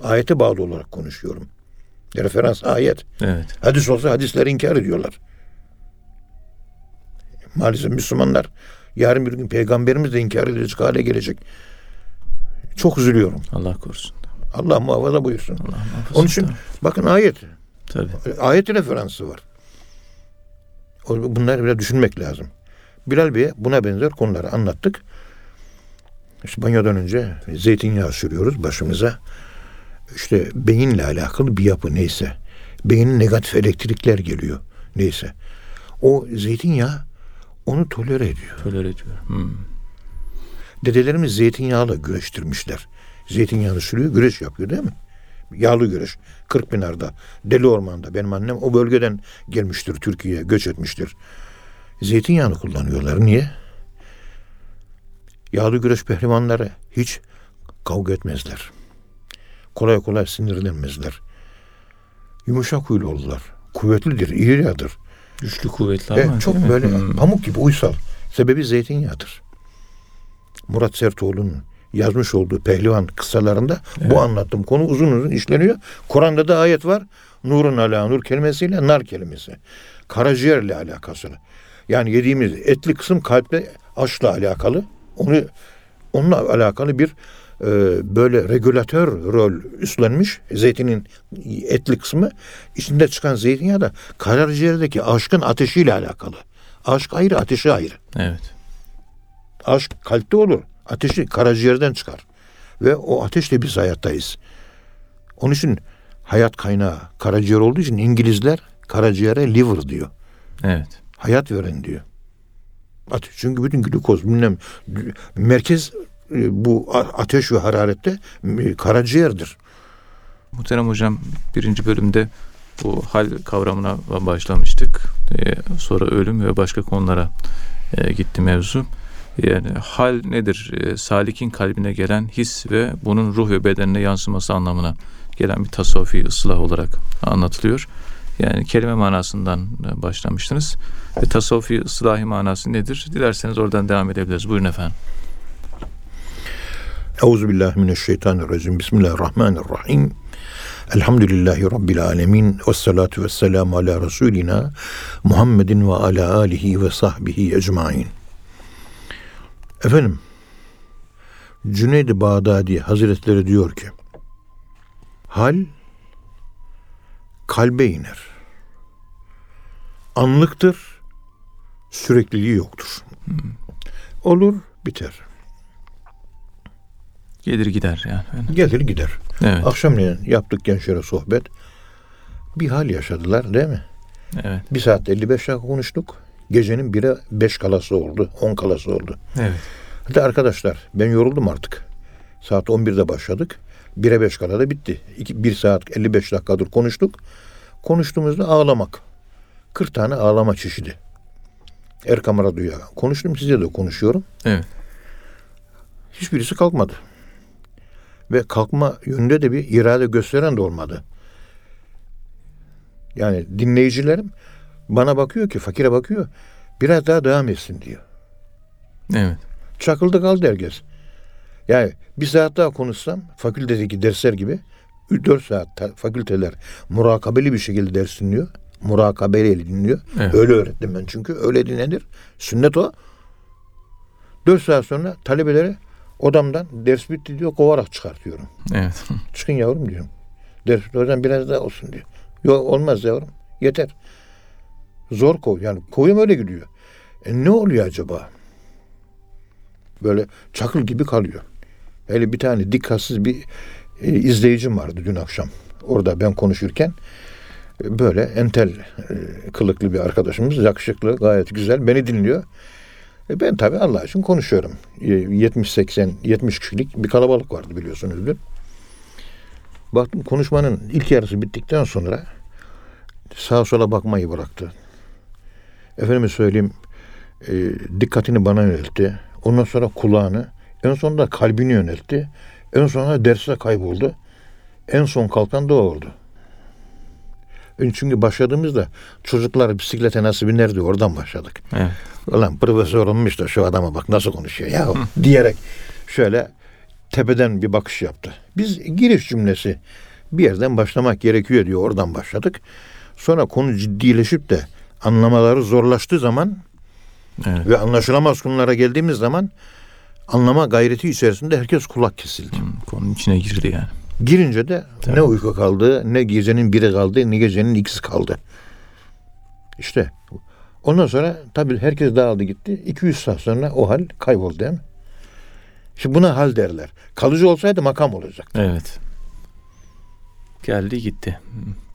Ayete bağlı olarak konuşuyorum. Referans ayet. Evet. Hadis olsa hadisleri inkar ediyorlar. Maalesef Müslümanlar yarın bir gün peygamberimiz de inkar edilecek hale gelecek. Çok üzülüyorum. Allah korusun. Allah muhafaza buyursun. Allah muhafaza. Onun için bakın ayet. Tabii. Ayet referansı var. Bunları biraz düşünmek lazım. Bilal Bey'e buna benzer konuları anlattık. İşte banyodan önce zeytinyağı sürüyoruz başımıza. İşte beyinle alakalı bir yapı neyse. Beynin negatif elektrikler geliyor neyse. O zeytinyağı onu tolere ediyor. Tolere ediyor. Hmm. Dedelerimiz zeytinyağıyla güreştirmişler. Zeytinyağını sürüyor, güreş yapıyor değil mi? Yağlı güreş. Kırkpınar'da, Deli Orman'da. Benim annem o bölgeden gelmiştir Türkiye'ye, göç etmiştir. Zeytinyağını kullanıyorlar. Niye? Yağlı güreş pehlivanları hiç kavga etmezler. Kolay kolay sinirlenmezler. Yumuşak huylu olurlar. Kuvvetlidir, iriyadır. Güçlü kuvvetli E, ama değil çok mi? böyle Hmm. pamuk gibi uysal. Sebebi zeytinyağıdır. Murat Sertoğlu'nun yazmış olduğu pehlivan kıssalarında bu anlattığım konu uzun uzun işleniyor. Kur'an'da da ayet var. Nurun ala nur kelimesiyle nar kelimesi. Karaciğerle alakası. Yani yediğimiz etli kısım kalple aşkla alakalı. Onu onunla alakalı bir e, böyle regülatör rol üstlenmiş zeytinin etli kısmı içinde çıkan zeytinyağı da karaciğerdeki aşkın ateşiyle alakalı. Aşk ayrı, ateşi ayrı. Evet. Aşk kalpte olur. Ateşi karaciğerden çıkar. Ve o ateşle biz hayattayız. Onun için hayat kaynağı karaciğer olduğu için İngilizler karaciğere liver diyor. Evet. Hayat veren diyor. Ateş. Çünkü bütün glukoz bilmem merkez e, bu ateş ve hararette e, karaciğerdir. Muhterem hocam birinci bölümde bu hal kavramına başlamıştık. Ee, sonra ölüm ve başka konulara e, gitti mevzu. Yani hal nedir? Ee, salikin kalbine gelen his ve bunun ruh ve bedenine yansıması anlamına gelen bir tasavvufi ıslah olarak anlatılıyor. Yani kelime manasından e, başlamıştınız. Ve tasavvufi ıslahi manası nedir? Dilerseniz oradan devam edebiliriz. Buyurun efendim. Euzubillahimineşşeytanirracim. Bismillahirrahmanirrahim. Elhamdülillahi Rabbil alemin. Ve salatu ve selamu ala Resulina Muhammedin ve ala alihi ve sahbihi ecmain. Efendim, Cüneyd-i Bağdadi Hazretleri diyor ki, hal kalbe iner. Anlıktır, sürekliliği yoktur. Olur, biter. Gelir gider yani. Gelir gider. Evet. Akşamleyin yaptık gençlere sohbet. Bir hal yaşadılar değil mi? Evet. Bir saat 55 dakika konuştuk. Gecenin 1'e 5 kalası oldu. 10 kalası oldu. Evet. Hadi arkadaşlar ben yoruldum artık. Saat 11'de başladık. 1'e 5 kala da bitti. 1 saat 55 dakikadır konuştuk. Konuştuğumuzda ağlamak. 40 tane ağlama çeşidi. Erkam Radyo'ya konuştum. Size de konuşuyorum. Evet. Hiçbirisi kalkmadı. Ve kalkma yönünde de bir irade gösteren de olmadı. Yani dinleyicilerim bana bakıyor ki, fakire bakıyor. Biraz daha devam etsin diyor. Evet. Çakıldı kaldı herkes. Yani bir saat daha konuşsam fakültedeki dersler gibi 4 saat fakülteler murakabeli bir şekilde ders dinliyor. Murakabeli dinliyor. Evet. Öyle öğrettim ben çünkü. Öyle dinlenir. Sünnet o. 4 saat sonra talebeleri odamdan ders bitti diyor kovarak çıkartıyorum. Evet. Çıkın yavrum diyorum. Ders hocam biraz daha olsun diyor. Yok olmaz yavrum. Yeter. Zor kov. Yani kovum öyle gidiyor. E ne oluyor acaba? Böyle çakıl gibi kalıyor. Hele bir tane dikkatsiz bir e, izleyicim vardı dün akşam. Orada ben konuşurken e, böyle entel e, kılıklı bir arkadaşımız yakışıklı gayet güzel beni dinliyor. E, ben tabii Allah için konuşuyorum. E, 70-80 70 kişilik bir kalabalık vardı biliyorsunuz dün. Baktım konuşmanın ilk yarısı bittikten sonra sağa sola bakmayı bıraktı. Efendime söyleyeyim e, dikkatini bana yöneltti. Ondan sonra kulağını, en sonunda kalbini yöneltti. En sonra derste kayboldu. En son kalkan da oldu. Çünkü başladığımızda çocuklar bisiklete nasıl biner diye oradan başladık. Evet. Ulan profesör olmuş da şu adama bak nasıl konuşuyor ya diyerek şöyle tepeden bir bakış yaptı. Biz giriş cümlesi bir yerden başlamak gerekiyor diyor oradan başladık. Sonra konu ciddileşip de anlamaları zorlaştığı zaman Evet. ve anlaşılamaz konulara geldiğimiz zaman anlama gayreti içerisinde herkes kulak kesildi. Hmm, Konunun içine girdi yani. Girince de ne uyku kaldı, ne gecenin biri kaldı, ne gecenin ikisi kaldı. İşte ondan sonra tabii herkes dağıldı gitti. 200 saat sonra o hal kayboldu değil mi? Şimdi buna hal derler. Kalıcı olsaydı makam olacak. Evet. Geldi gitti.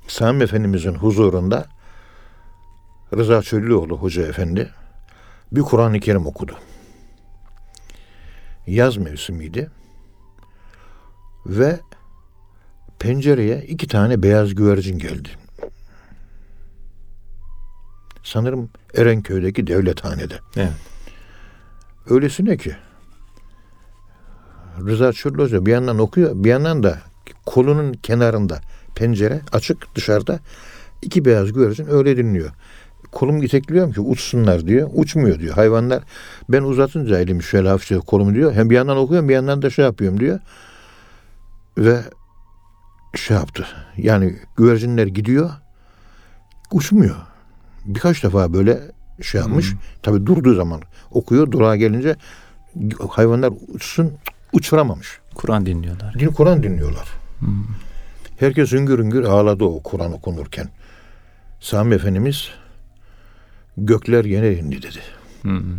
Sami Efendimizin huzurunda Rıza Çöllüoğlu Hoca Efendi bir Kur'an-ı Kerim okudu. Yaz mevsimiydi. Ve pencereye iki tane beyaz güvercin geldi. Sanırım Erenköy'deki devlethanede. Evet. Öylesine ki Rıza Çöllü Hoca bir yandan okuyor bir yandan da kolunun kenarında pencere açık dışarıda iki beyaz güvercin öyle dinliyor. Kolum itekliyorum ki uçsunlar diyor. Uçmuyor diyor. Hayvanlar ben uzatınca elimi şöyle hafifçe kolumu diyor. Hem bir yandan okuyorum bir yandan da şey yapıyorum diyor. Ve şey yaptı. Yani güvercinler gidiyor. Uçmuyor. Birkaç defa böyle şey yapmış. Tabii durduğu zaman okuyor. Durağa gelince hayvanlar uçsun uçuramamış. Kur'an dinliyorlar. Din Kur'an dinliyorlar. Herkes hüngür hüngür ağladı o Kur'an okunurken. Sami Efendimiz gökler yine indi dedi. Hmm.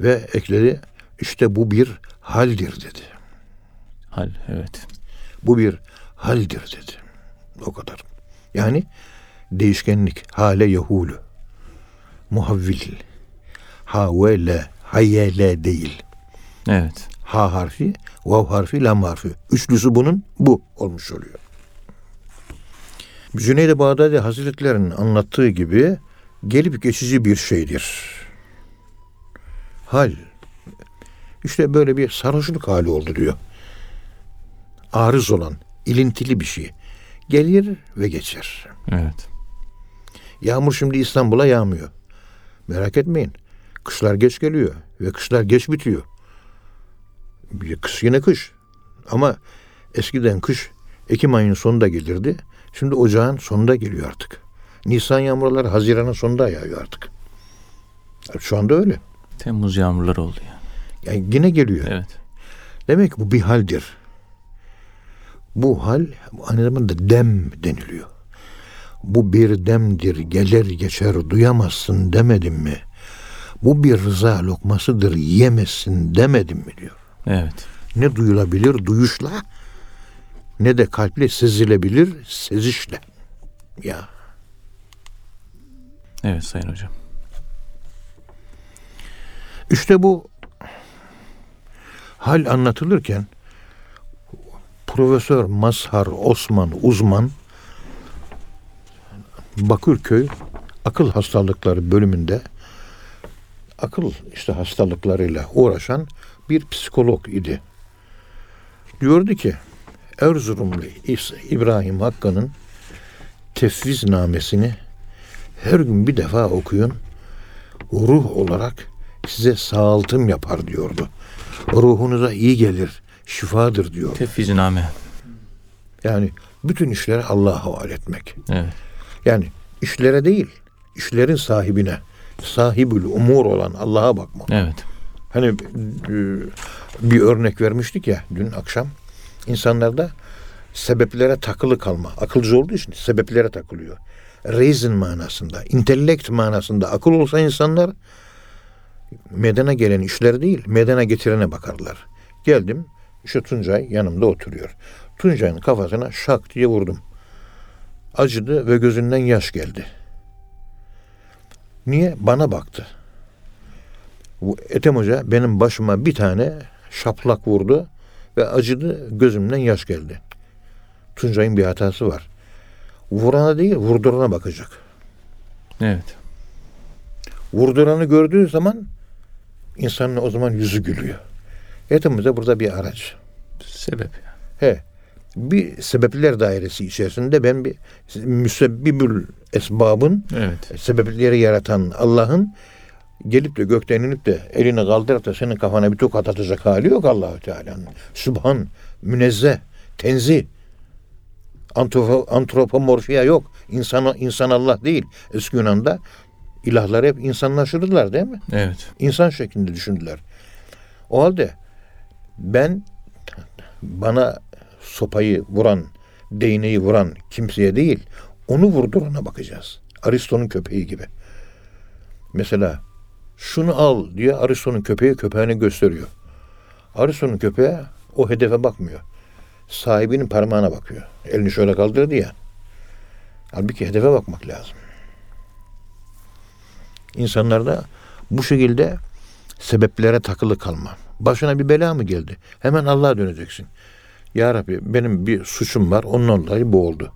Ve ekledi işte bu bir haldir dedi. Hal evet. Bu bir haldir dedi. O kadar. Yani değişkenlik, hale yehulu. Muhavvil. Havele, hayele değil. Evet. Ha harfi, vav harfi, lam harfi. Üçlüsü bunun bu olmuş oluyor. Cüneyd-i Bağdadi Hazretleri'nin anlattığı gibi gelip geçici bir şeydir. Hal. İşte böyle bir sarhoşluk hali oldu diyor. Arız olan, ilintili bir şey. Gelir ve geçer. Evet. Yağmur şimdi İstanbul'a yağmıyor. Merak etmeyin. Kışlar geç geliyor ve kışlar geç bitiyor. Bir kış yine kış. Ama eskiden kış Ekim ayının sonunda gelirdi. Şimdi ocağın sonunda geliyor artık. Nisan yağmurları Haziran'ın sonunda yağıyor artık. Şu anda öyle. Temmuz yağmurları oldu yani. Yani yine geliyor. Evet. Demek bu bir haldir. Bu hal aynı zamanda dem deniliyor. Bu bir demdir, gelir geçer duyamazsın demedim mi? Bu bir rıza lokmasıdır, yiyemezsin demedim mi diyor. Evet. Ne duyulabilir duyuşla ne de kalple sezilebilir sezişle. Ya Evet Sayın Hocam. işte bu hal anlatılırken Profesör Mazhar Osman Uzman Bakırköy akıl hastalıkları bölümünde akıl işte hastalıklarıyla uğraşan bir psikolog idi. Diyordu ki Erzurumlu İbrahim Hakkı'nın tefviz namesini her gün bir defa okuyun. Ruh olarak size sağaltım yapar diyordu. Ruhunuza iyi gelir, şifadır diyor. Tefviziname. Yani bütün işleri Allah'a havale etmek. Evet. Yani işlere değil, işlerin sahibine, sahibül umur olan Allah'a bakmak. Evet. Hani e, bir örnek vermiştik ya dün akşam. İnsanlarda sebeplere takılı kalma. Akılcı olduğu için sebeplere takılıyor. Reason manasında, intellekt manasında akıl olsa insanlar meydana gelen işler değil, meydana getirene bakarlar. Geldim, şu Tuncay yanımda oturuyor. Tuncay'ın kafasına şak diye vurdum. Acıdı ve gözünden yaş geldi. Niye? Bana baktı. Bu Ethem Hoca benim başıma bir tane şaplak vurdu ve acıdı gözümden yaş geldi. Tuncay'ın bir hatası var. Vurana değil vurdurana bakacak. Evet. Vurduranı gördüğü zaman insanın o zaman yüzü gülüyor. Hoca burada bir araç. Sebep. He. Bir sebepler dairesi içerisinde ben bir müsebbibül esbabın Evet. sebepleri yaratan Allah'ın gelip de gökten inip de elini kaldırıp da senin kafana bir tokat atacak hali yok Allahü Teala'nın. Sübhan, münezzeh. Antropo, antropomorfiya yok. İnsan, insan Allah değil. Eski Yunan'da ilahlar hep insanlaştırdılar değil mi? Evet. İnsan şeklinde düşündüler. O halde ben bana sopayı vuran, değneği vuran kimseye değil, onu vurdurana bakacağız. Aristo'nun köpeği gibi. Mesela şunu al diye Aristo'nun köpeği köpeğine gösteriyor. Aristo'nun köpeği o hedefe bakmıyor. Sahibinin parmağına bakıyor. Elini şöyle kaldırdı ya. Halbuki hedefe bakmak lazım. İnsanlarda bu şekilde sebeplere takılı kalma. Başına bir bela mı geldi? Hemen Allah'a döneceksin. Ya Rabbi benim bir suçum var. Ondan dolayı bu oldu.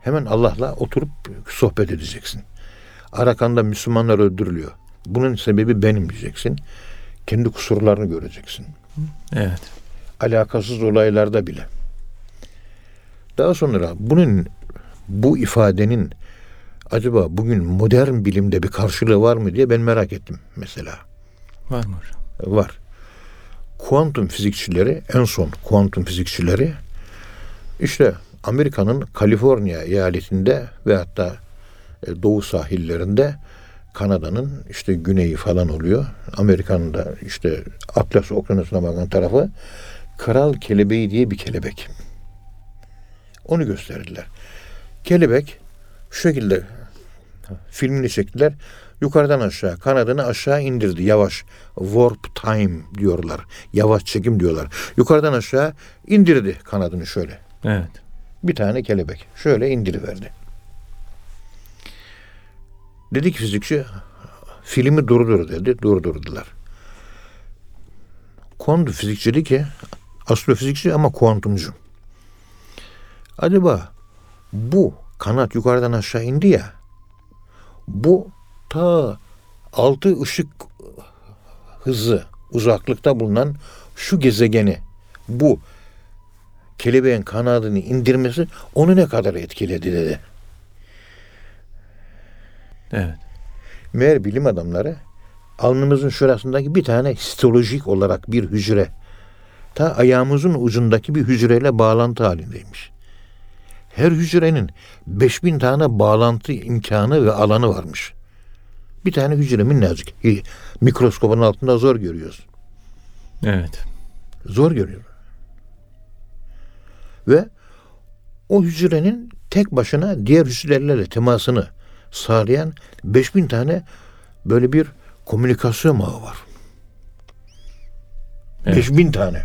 Hemen Allah'la oturup sohbet edeceksin. Arakan'da Müslümanlar öldürülüyor. Bunun sebebi benim diyeceksin. Kendi kusurlarını göreceksin. Evet. Alakasız olaylarda bile. Daha sonra bunun bu ifadenin acaba bugün modern bilimde bir karşılığı var mı diye ben merak ettim mesela. Var mı hocam? Var. Kuantum fizikçileri, en son kuantum fizikçileri işte Amerika'nın Kaliforniya eyaletinde ve hatta e, doğu sahillerinde Kanada'nın işte güneyi falan oluyor. Amerika'nın da işte Atlas Okyanusu'na bakan tarafı kral kelebeği diye bir kelebek. Onu gösterdiler. Kelebek şu şekilde filmini çektiler. Yukarıdan aşağı kanadını aşağı indirdi yavaş. Warp time diyorlar. Yavaş çekim diyorlar. Yukarıdan aşağı indirdi kanadını şöyle. Evet. Bir tane kelebek. Şöyle indiriverdi. Dedi ki fizikçi filmi durdur dedi. Durdurdular. Kuantum fizikçi dedi ki astrofizikçi ama kuantumcu. Acaba bu kanat yukarıdan aşağı indi ya bu ta altı ışık hızı uzaklıkta bulunan şu gezegeni bu kelebeğin kanadını indirmesi onu ne kadar etkiledi dedi. Evet. Meğer bilim adamları alnımızın şurasındaki bir tane histolojik olarak bir hücre ta ayağımızın ucundaki bir hücreyle bağlantı halindeymiş. Her hücrenin 5000 tane bağlantı imkanı ve alanı varmış. Bir tane hücre minnacık. Hi- Mikroskopun altında zor görüyoruz. Evet. Zor görüyor. Ve o hücrenin tek başına diğer hücrelerle temasını sağlayan 5000 tane böyle bir komünikasyon ağı var. Evet. 5000 tane.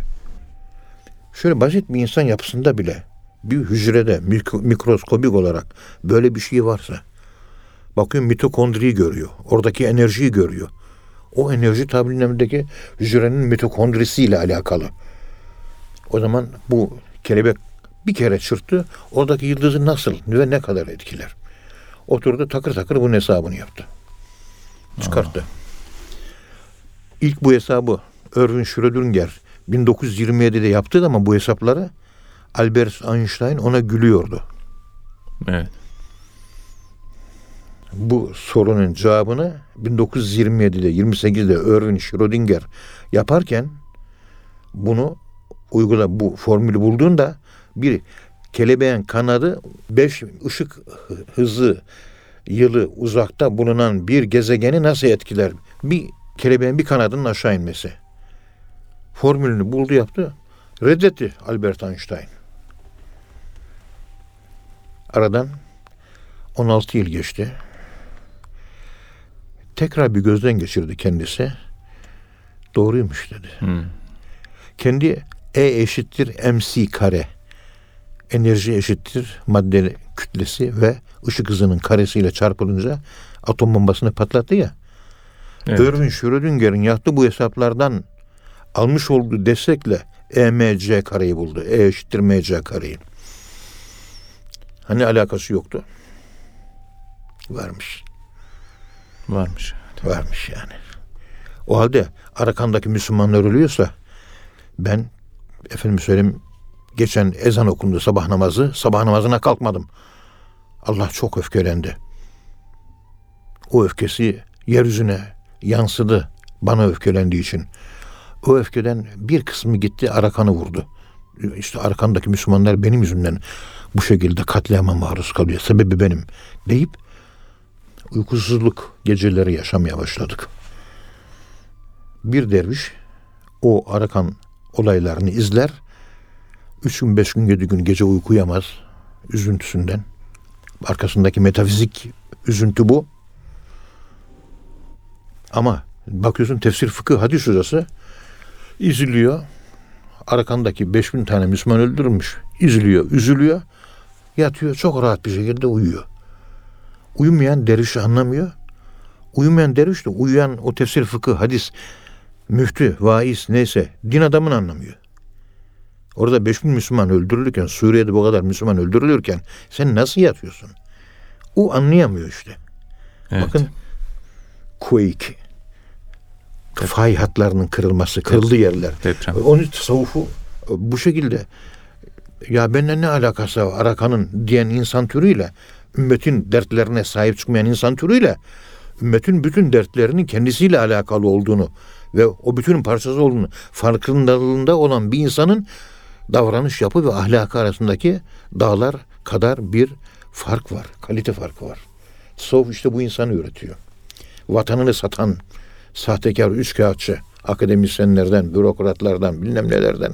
Şöyle basit bir insan yapısında bile bir hücrede mikro- mikroskobik olarak böyle bir şey varsa bakıyor mitokondriyi görüyor. Oradaki enerjiyi görüyor. O enerji tabirimdeki hücrenin mitokondrisiyle alakalı. O zaman bu kelebek bir kere çırptı. Oradaki yıldızı nasıl ve ne kadar etkiler? Oturdu takır takır bunun hesabını yaptı. Çıkarttı. İlk bu hesabı Erwin Schrödinger 1927'de yaptı ama bu hesapları Albert Einstein ona gülüyordu. Evet. bu sorunun cevabını 1927'de 28'de Erwin Schrödinger yaparken bunu uygula bu formülü bulduğunda bir kelebeğin kanadı 5 ışık hızı yılı uzakta bulunan bir gezegeni nasıl etkiler? Bir kelebeğin bir kanadının aşağı inmesi. Formülünü buldu yaptı. Reddetti Albert Einstein. Aradan 16 yıl geçti. Tekrar bir gözden geçirdi kendisi. Doğruymuş dedi. Hı. Kendi E eşittir mc kare. Enerji eşittir madde kütlesi ve ışık hızının karesiyle çarpılınca atom bombasını patlattı ya. Evet. Erwin Schrödinger'in yaptığı bu hesaplardan almış olduğu destekle EMC kareyi buldu. E eşittir MC kareyi. Hani alakası yoktu? Varmış. Varmış. Varmış yani. O halde Arakan'daki Müslümanlar ölüyorsa ben efendim söyleyeyim geçen ezan okundu sabah namazı. Sabah namazına kalkmadım. Allah çok öfkelendi. O öfkesi yeryüzüne yansıdı bana öfkelendiği için. O öfkeden bir kısmı gitti Arakan'ı vurdu. İşte Arakan'daki Müslümanlar benim yüzümden bu şekilde katliama maruz kalıyor. Sebebi benim deyip uykusuzluk geceleri yaşamaya başladık. Bir derviş o Arakan olaylarını izler. Üç gün, beş gün, yedi gün gece uyuyamaz üzüntüsünden. Arkasındaki metafizik üzüntü bu. Ama bakıyorsun tefsir fıkıh hadis hocası izliyor. Arakan'daki 5000 tane Müslüman öldürülmüş. İzliyor, üzülüyor. Yatıyor çok rahat bir şekilde uyuyor. Uyumayan dervişi anlamıyor. Uyumayan derviş de uyuyan o tefsir fıkıh, hadis, müftü, vaiz neyse din adamını anlamıyor. Orada 5000 Müslüman öldürülürken, Suriye'de bu kadar Müslüman öldürülürken sen nasıl yatıyorsun? O anlayamıyor işte. Evet. Bakın quake, fay hatlarının kırılması, kırıldı yerler. Deprem. Onun tasavvufu bu şekilde ya benimle ne alakası var Arakan'ın diyen insan türüyle ümmetin dertlerine sahip çıkmayan insan türüyle ümmetin bütün dertlerinin kendisiyle alakalı olduğunu ve o bütünün parçası olduğunu farkındalığında olan bir insanın davranış yapı ve ahlakı arasındaki dağlar kadar bir fark var. Kalite farkı var. Tasavvuf işte bu insanı üretiyor. Vatanını satan sahtekar üçkağıtçı akademisyenlerden, bürokratlardan, bilmem nelerden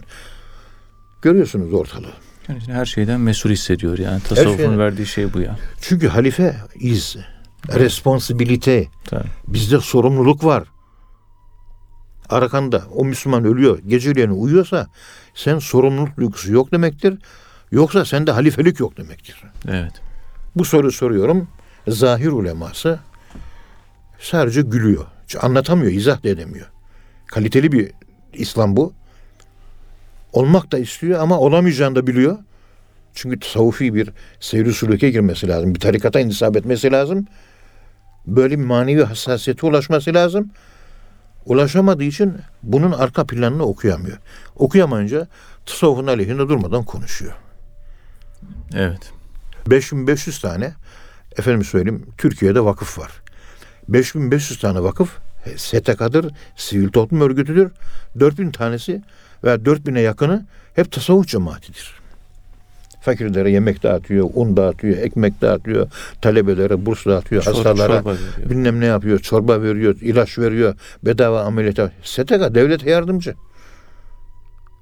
görüyorsunuz ortalığı. Yani her şeyden mesul hissediyor yani. Tasavvufun şeyden. verdiği şey bu ya. Çünkü halife iz, responsibilite, Tabii. bizde sorumluluk var. Arakan'da o Müslüman ölüyor, geceleyin uyuyorsa sen sorumluluk duygusu yok demektir. Yoksa sende halifelik yok demektir. Evet. Bu soru soruyorum. Zahir uleması sadece gülüyor. Hiç anlatamıyor, izah da edemiyor. Kaliteli bir İslam bu. Olmak da istiyor ama olamayacağını da biliyor. Çünkü tasavvufi bir seyri sülüke girmesi lazım. Bir tarikata intisap etmesi lazım. Böyle bir manevi hassasiyete ulaşması lazım. Ulaşamadığı için bunun arka planını okuyamıyor. Okuyamayınca tasavvufun aleyhinde durmadan konuşuyor. Evet. 5500 tane efendim söyleyeyim Türkiye'de vakıf var. 5500 tane vakıf e, STK'dır, sivil toplum örgütüdür. 4000 tanesi veya 4000'e yakını hep tasavvuf cemaatidir. Fakirlere yemek dağıtıyor, un dağıtıyor, ekmek dağıtıyor, talebelere burs dağıtıyor, Çor- hastalara çorba veriyor. bilmem ne yapıyor, çorba veriyor, ilaç veriyor, bedava ameliyata. STK devlete yardımcı.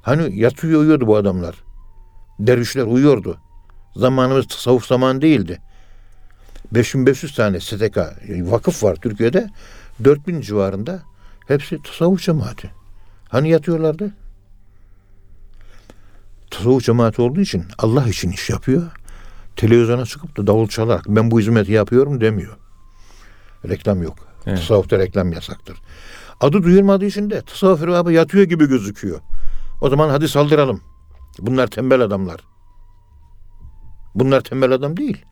Hani yatıyor uyuyordu bu adamlar. Dervişler uyuyordu. Zamanımız tasavvuf zamanı değildi. 5500 tane STK vakıf var Türkiye'de. 4000 civarında hepsi tasavvuf cemaati. Hani yatıyorlardı? Tasavvuf cemaati olduğu için Allah için iş yapıyor. Televizyona çıkıp da davul çalarak ben bu hizmeti yapıyorum demiyor. Reklam yok. Evet. Tasavvufta reklam yasaktır. Adı duyulmadığı için de tasavvuf erbabı yatıyor gibi gözüküyor. O zaman hadi saldıralım. Bunlar tembel adamlar. Bunlar tembel adam değil.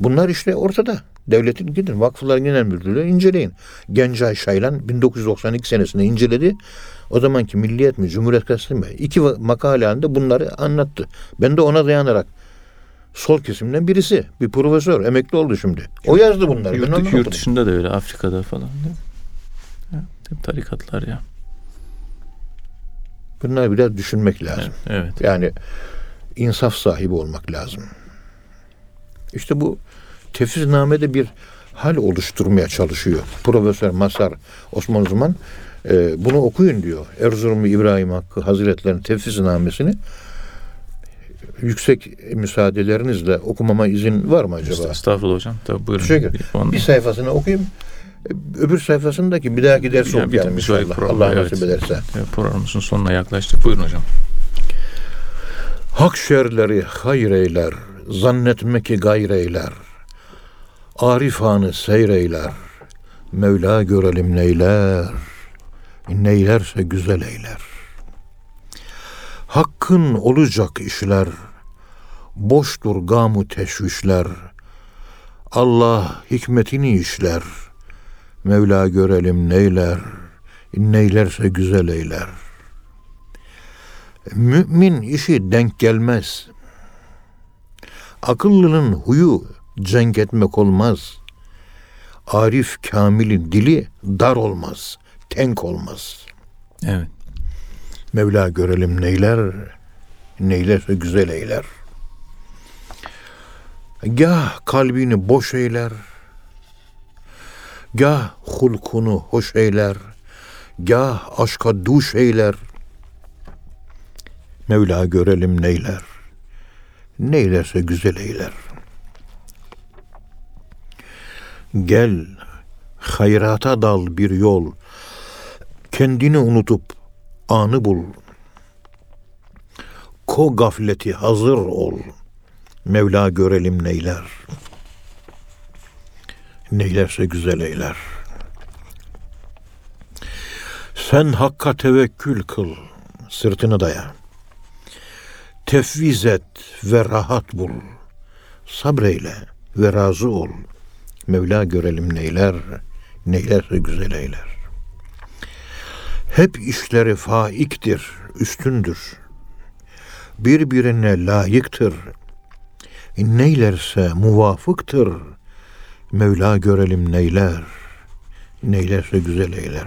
Bunlar işte ortada. Devletin gidin Vakıflar Genel Müdürlüğü inceleyin. Gencay Şaylan 1992 senesinde inceledi. O zamanki Milliyet mi Cumhuriyet Gazetesi mi? İki makale halinde bunları anlattı. Ben de ona dayanarak sol kesimden birisi. Bir profesör. Emekli oldu şimdi. O yazdı bunları. Ben Yurt, ondan yurt okudum. dışında da öyle. Afrika'da falan değil mi? Ya, tarikatlar ya. Bunları biraz düşünmek lazım. Evet. evet. Yani insaf sahibi olmak lazım. İşte bu tefsiznamede bir hal oluşturmaya çalışıyor. Profesör Masar Osman Uzman e, bunu okuyun diyor. Erzurumlu İbrahim Hakkı Hazretleri'nin tefsiznamesini yüksek müsaadelerinizle okumama izin var mı acaba? Estağfurullah hocam. Tabii buyurun. Teşekkür. Bir, sayfasını okuyayım. Öbür sayfasındaki bir dahaki bir- okuyalım bir sonraki inşallah. programda, Allah evet. nasip ederse. Evet, programımızın sonuna yaklaştık. Buyurun hocam. Hak şerleri hayır eyler, zannetme ki gayr Arifanı seyreyler, Mevla görelim neyler, neylerse güzel eyler. Hakkın olacak işler, boştur gamu teşvişler. Allah hikmetini işler, Mevla görelim neyler, neylerse güzel eyler. Mümin işi denk gelmez. Akıllının huyu cenk etmek olmaz. Arif kamilin dili dar olmaz, tenk olmaz. Evet. Mevla görelim neyler, neylerse güzel eyler. Gah kalbini boş eyler, gah hulkunu hoş eyler, gah aşka duş eyler. Mevla görelim neyler, neylerse güzel eyler. Gel, hayrata dal bir yol, kendini unutup anı bul. Ko gafleti hazır ol. Mevla görelim neyler. Neylerse güzel eyler. Sen hakka tevekkül kıl, sırtını daya. Tefviz et ve rahat bul. Sabreyle ve razı ol. Mevla görelim neyler, neylerse güzel eyler. Hep işleri faiktir, üstündür. Birbirine layıktır. Neylerse muvafıktır. Mevla görelim neyler, neylerse güzel eyler.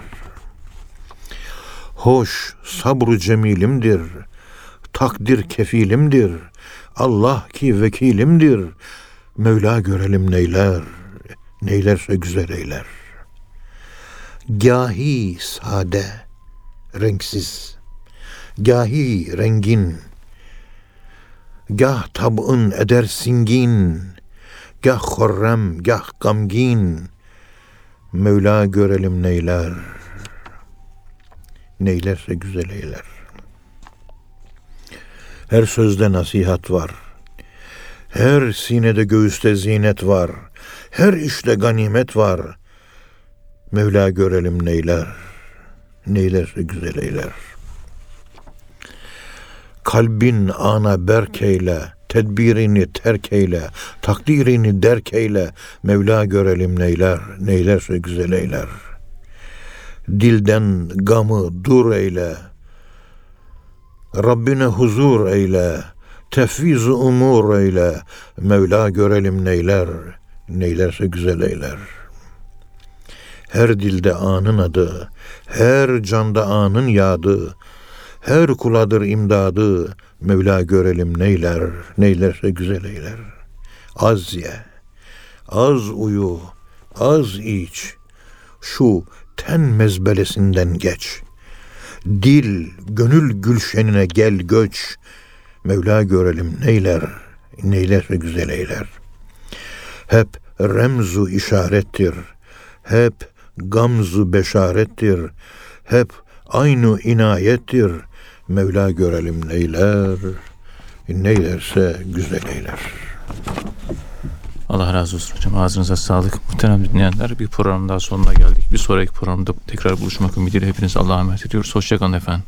Hoş, sabru cemilimdir. Takdir kefilimdir. Allah ki vekilimdir. Mevla görelim neyler, neylerse güzel eyler. Gahi sade, renksiz, gahi rengin, gah tab'ın eder singin, gah horrem, gah gamgin, Mevla görelim neyler, neylerse güzel eyler. Her sözde nasihat var, her sinede göğüste zinet var, her işte ganimet var. Mevla görelim neyler, neylerse güzel eyler. Kalbin ana berk eyle, tedbirini terk eyle, takdirini derk eyle. Mevla görelim neyler, neylerse güzel eyler. Dilden gamı dur eyle, Rabbine huzur eyle, tefviz umur eyle. Mevla görelim neyler, neylerse güzel eyler. Her dilde anın adı, her canda anın yadı, her kuladır imdadı, Mevla görelim neyler, neylerse güzel eyler. Az ye, az uyu, az iç, şu ten mezbelesinden geç. Dil, gönül gülşenine gel göç, Mevla görelim neyler, neylerse güzel eyler. Hep remzu işarettir, hep gamzu beşarettir, hep aynı inayettir. Mevla görelim neyler, neylerse güzel eyler. Allah razı olsun hocam. Ağzınıza sağlık. Muhterem dinleyenler bir program daha sonuna geldik. Bir sonraki programda tekrar buluşmak ümidiyle hepinize Allah'a emanet ediyoruz. Hoşçakalın efendim.